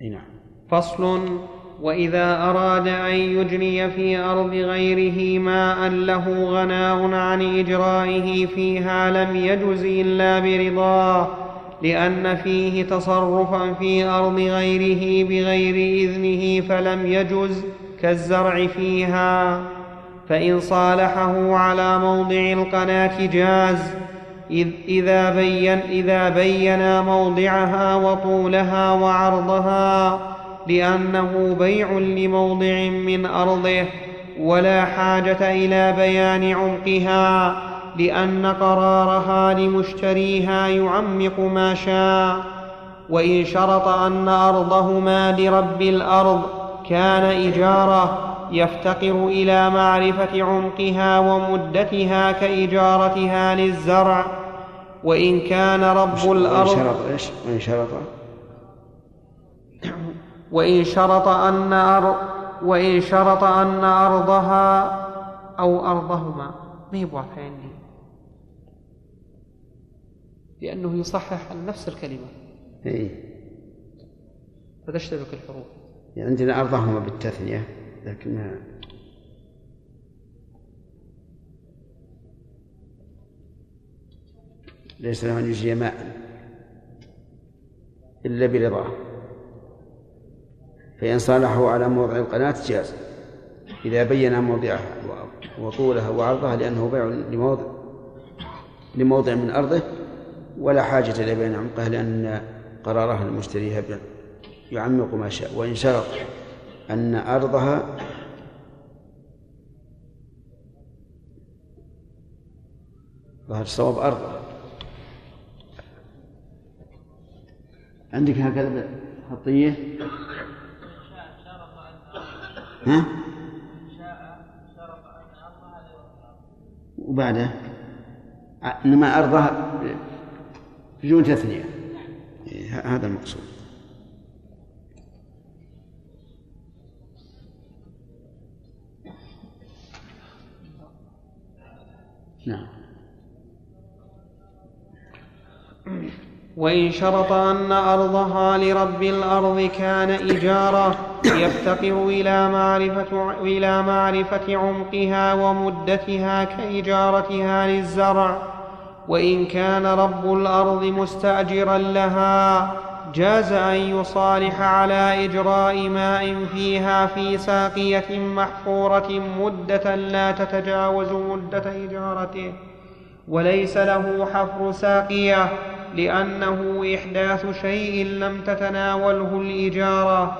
نعم.
فصل وإذا أراد أن يجري في أرض غيره ماء له غناء عن إجرائه فيها لم يجز إلا برضاه. لأن فيه تصرفا في أرض غيره بغير إذنه فلم يجز كالزرع فيها. فإن صالحه على موضع القناة جاز. إذ إذا بين إذا بينا موضعها وطولها وعرضها لأنه بيع لموضع من أرضه ولا حاجة إلى بيان عمقها. لأن قرارها لمشتريها يعمق ما شاء وإن شرط أن أرضهما لرب الأرض كان إجارة يفتقر إلى معرفة عمقها ومدتها كإجارتها للزرع وإن كان رب
وإن
الأرض
شرط إيش؟ وإن شرط؟
وإن شرط أن أر وإن شرط أن أرضها أو أرضهما. ما هي عندي
لأنه يصحح عن نفس الكلمة.
إيه.
فتشتبك الحروف.
عندنا أرضهما بالتثنية لكنها ليس له أن يجري ماء إلا برضاه فإن صالحه على موضع القناة جاز. إذا بين موضعها وطولها وعرضها لأنه بيع لموضع لموضع من أرضه ولا حاجة إلى بيان عمقها لأن قرارها المشتريها يعمق ما شاء وإن شرط أن أرضها ظهر الصواب أرضها عندك هكذا خطية؟ ها؟ وبعده؟ إنما أرضها بدون تثنية إيه، هذا المقصود. نعم.
وإن شرط أن أرضها لرب الأرض كان إجارة يفتقر إلى معرفة, إلى معرفة عمقها ومدتها كإجارتها للزرع. وإن كان رب الأرض مستأجرا لها جاز أن يصالح على إجراء ماء فيها في ساقية محفورة مدة لا تتجاوز مدة إجارته. وليس له حفر ساقية لأنه إحداث شيء لم تتناوله الإجارة.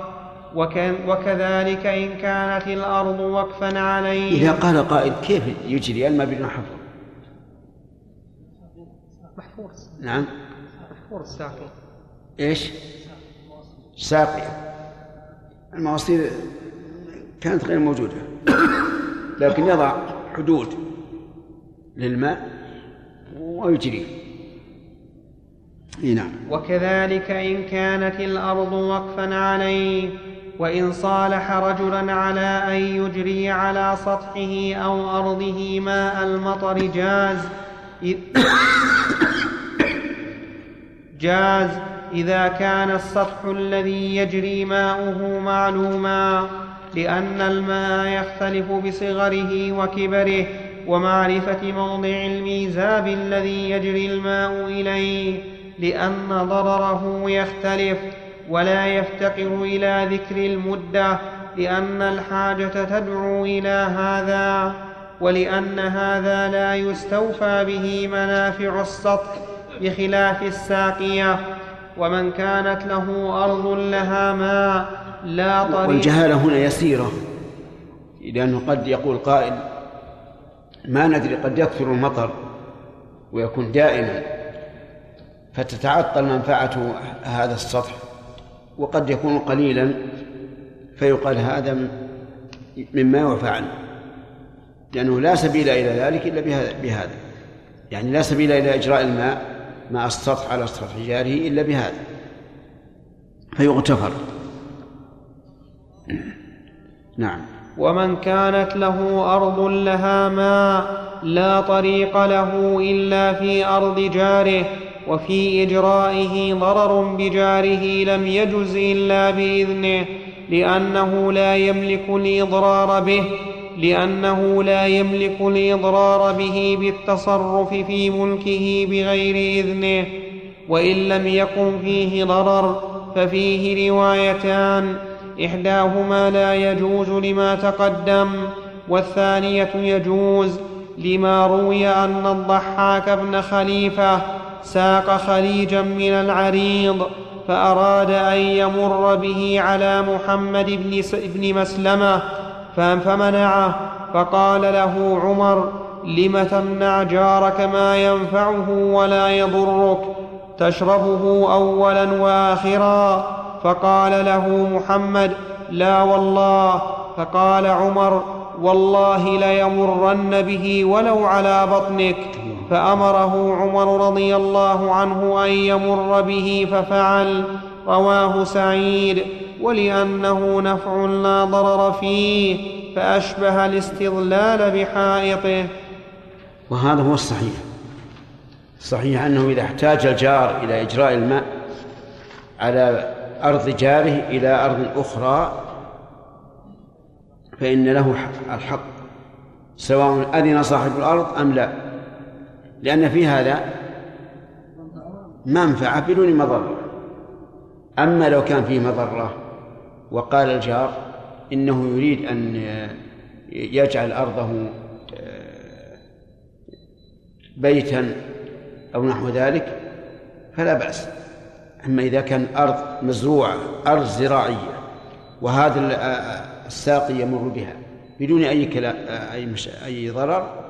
وكذلك إن كانت الأرض وقفا عليه.
إذا قال قائل كيف يجري؟ الماء بدون حفر. نعم.
محفور الساقي
إيش؟ ساقية المواصيل كانت غير موجودة. لكن يضع حدود للماء ويجري. إي نعم.
وكذلك إن كانت الأرض وقفا عليه وإن صالح رجلا على أن يجري على سطحه أو أرضه ماء المطر جاز جاز إذا كان السطح الذي يجري ماؤه معلوما لأن الماء يختلف بصغره وكبره ومعرفة موضع الميزاب الذي يجري الماء إليه لأن ضرره يختلف ولا يفتقر إلى ذكر المدة لأن الحاجة تدعو إلى هذا ولأن هذا لا يستوفى به منافع السطح. بخلاف الساقية ومن كانت له أرض لها ماء لا طريق.
والجهالة هنا يسيرة لأنه قد يقول قائل ما ندري قد يكثر المطر ويكون دائما فتتعطل منفعة هذا السطح وقد يكون قليلا فيقال هذا مما يعفى عنه. لأنه لا سبيل إلى ذلك إلا بهذا يعني لا سبيل إلى إجراء الماء مع السطح على سطح جاره إلا بهذا فيغتفر. نعم.
ومن كانت له أرض لها ماء لا طريق له إلا في أرض جاره وفي إجرائه ضرر بجاره لم يجز إلا بإذنه لأنه لا يملك الإضرار به. لأنه لا يملك الإضرار به بالتصرف في ملكه بغير إذنه وإن لم يكن فيه ضرر ففيه روايتان إحداهما لا يجوز لما تقدم والثانية يجوز لما روي أن الضحاك بن خليفة ساق خليجا من العريض فأراد أن يمر به على محمد بن, مسلمة فمنعه فقال له عمر لم تمنع جارك ما ينفعه ولا يضرك؟ تشربه أولا وآخرا؟ فقال له محمد لا والله. فقال عمر والله ليمرن به ولو على بطنك. فأمره عمر رضي الله عنه أن يمر به ففعل رواه سعيد. ولأنه نفع لا ضرر فيه فأشبه الاستظلال بحائطه.
وهذا هو الصحيح. صحيح أنه إذا احتاج الجار إلى إجراء الماء على أرض جاره إلى أرض أخرى فإن له الحق سواء أذن صاحب الأرض أم لا. لأن في هذا منفعة بدون مضرة. أما لو كان فيه مضرة وقال الجار إنه يريد أن يجعل أرضه بيتا أو نحو ذلك فلا بأس أما إذا كان أرض مزروعة أرض زراعية وهذا الساقي يمر بها بدون أي كلا أي. أي ضرر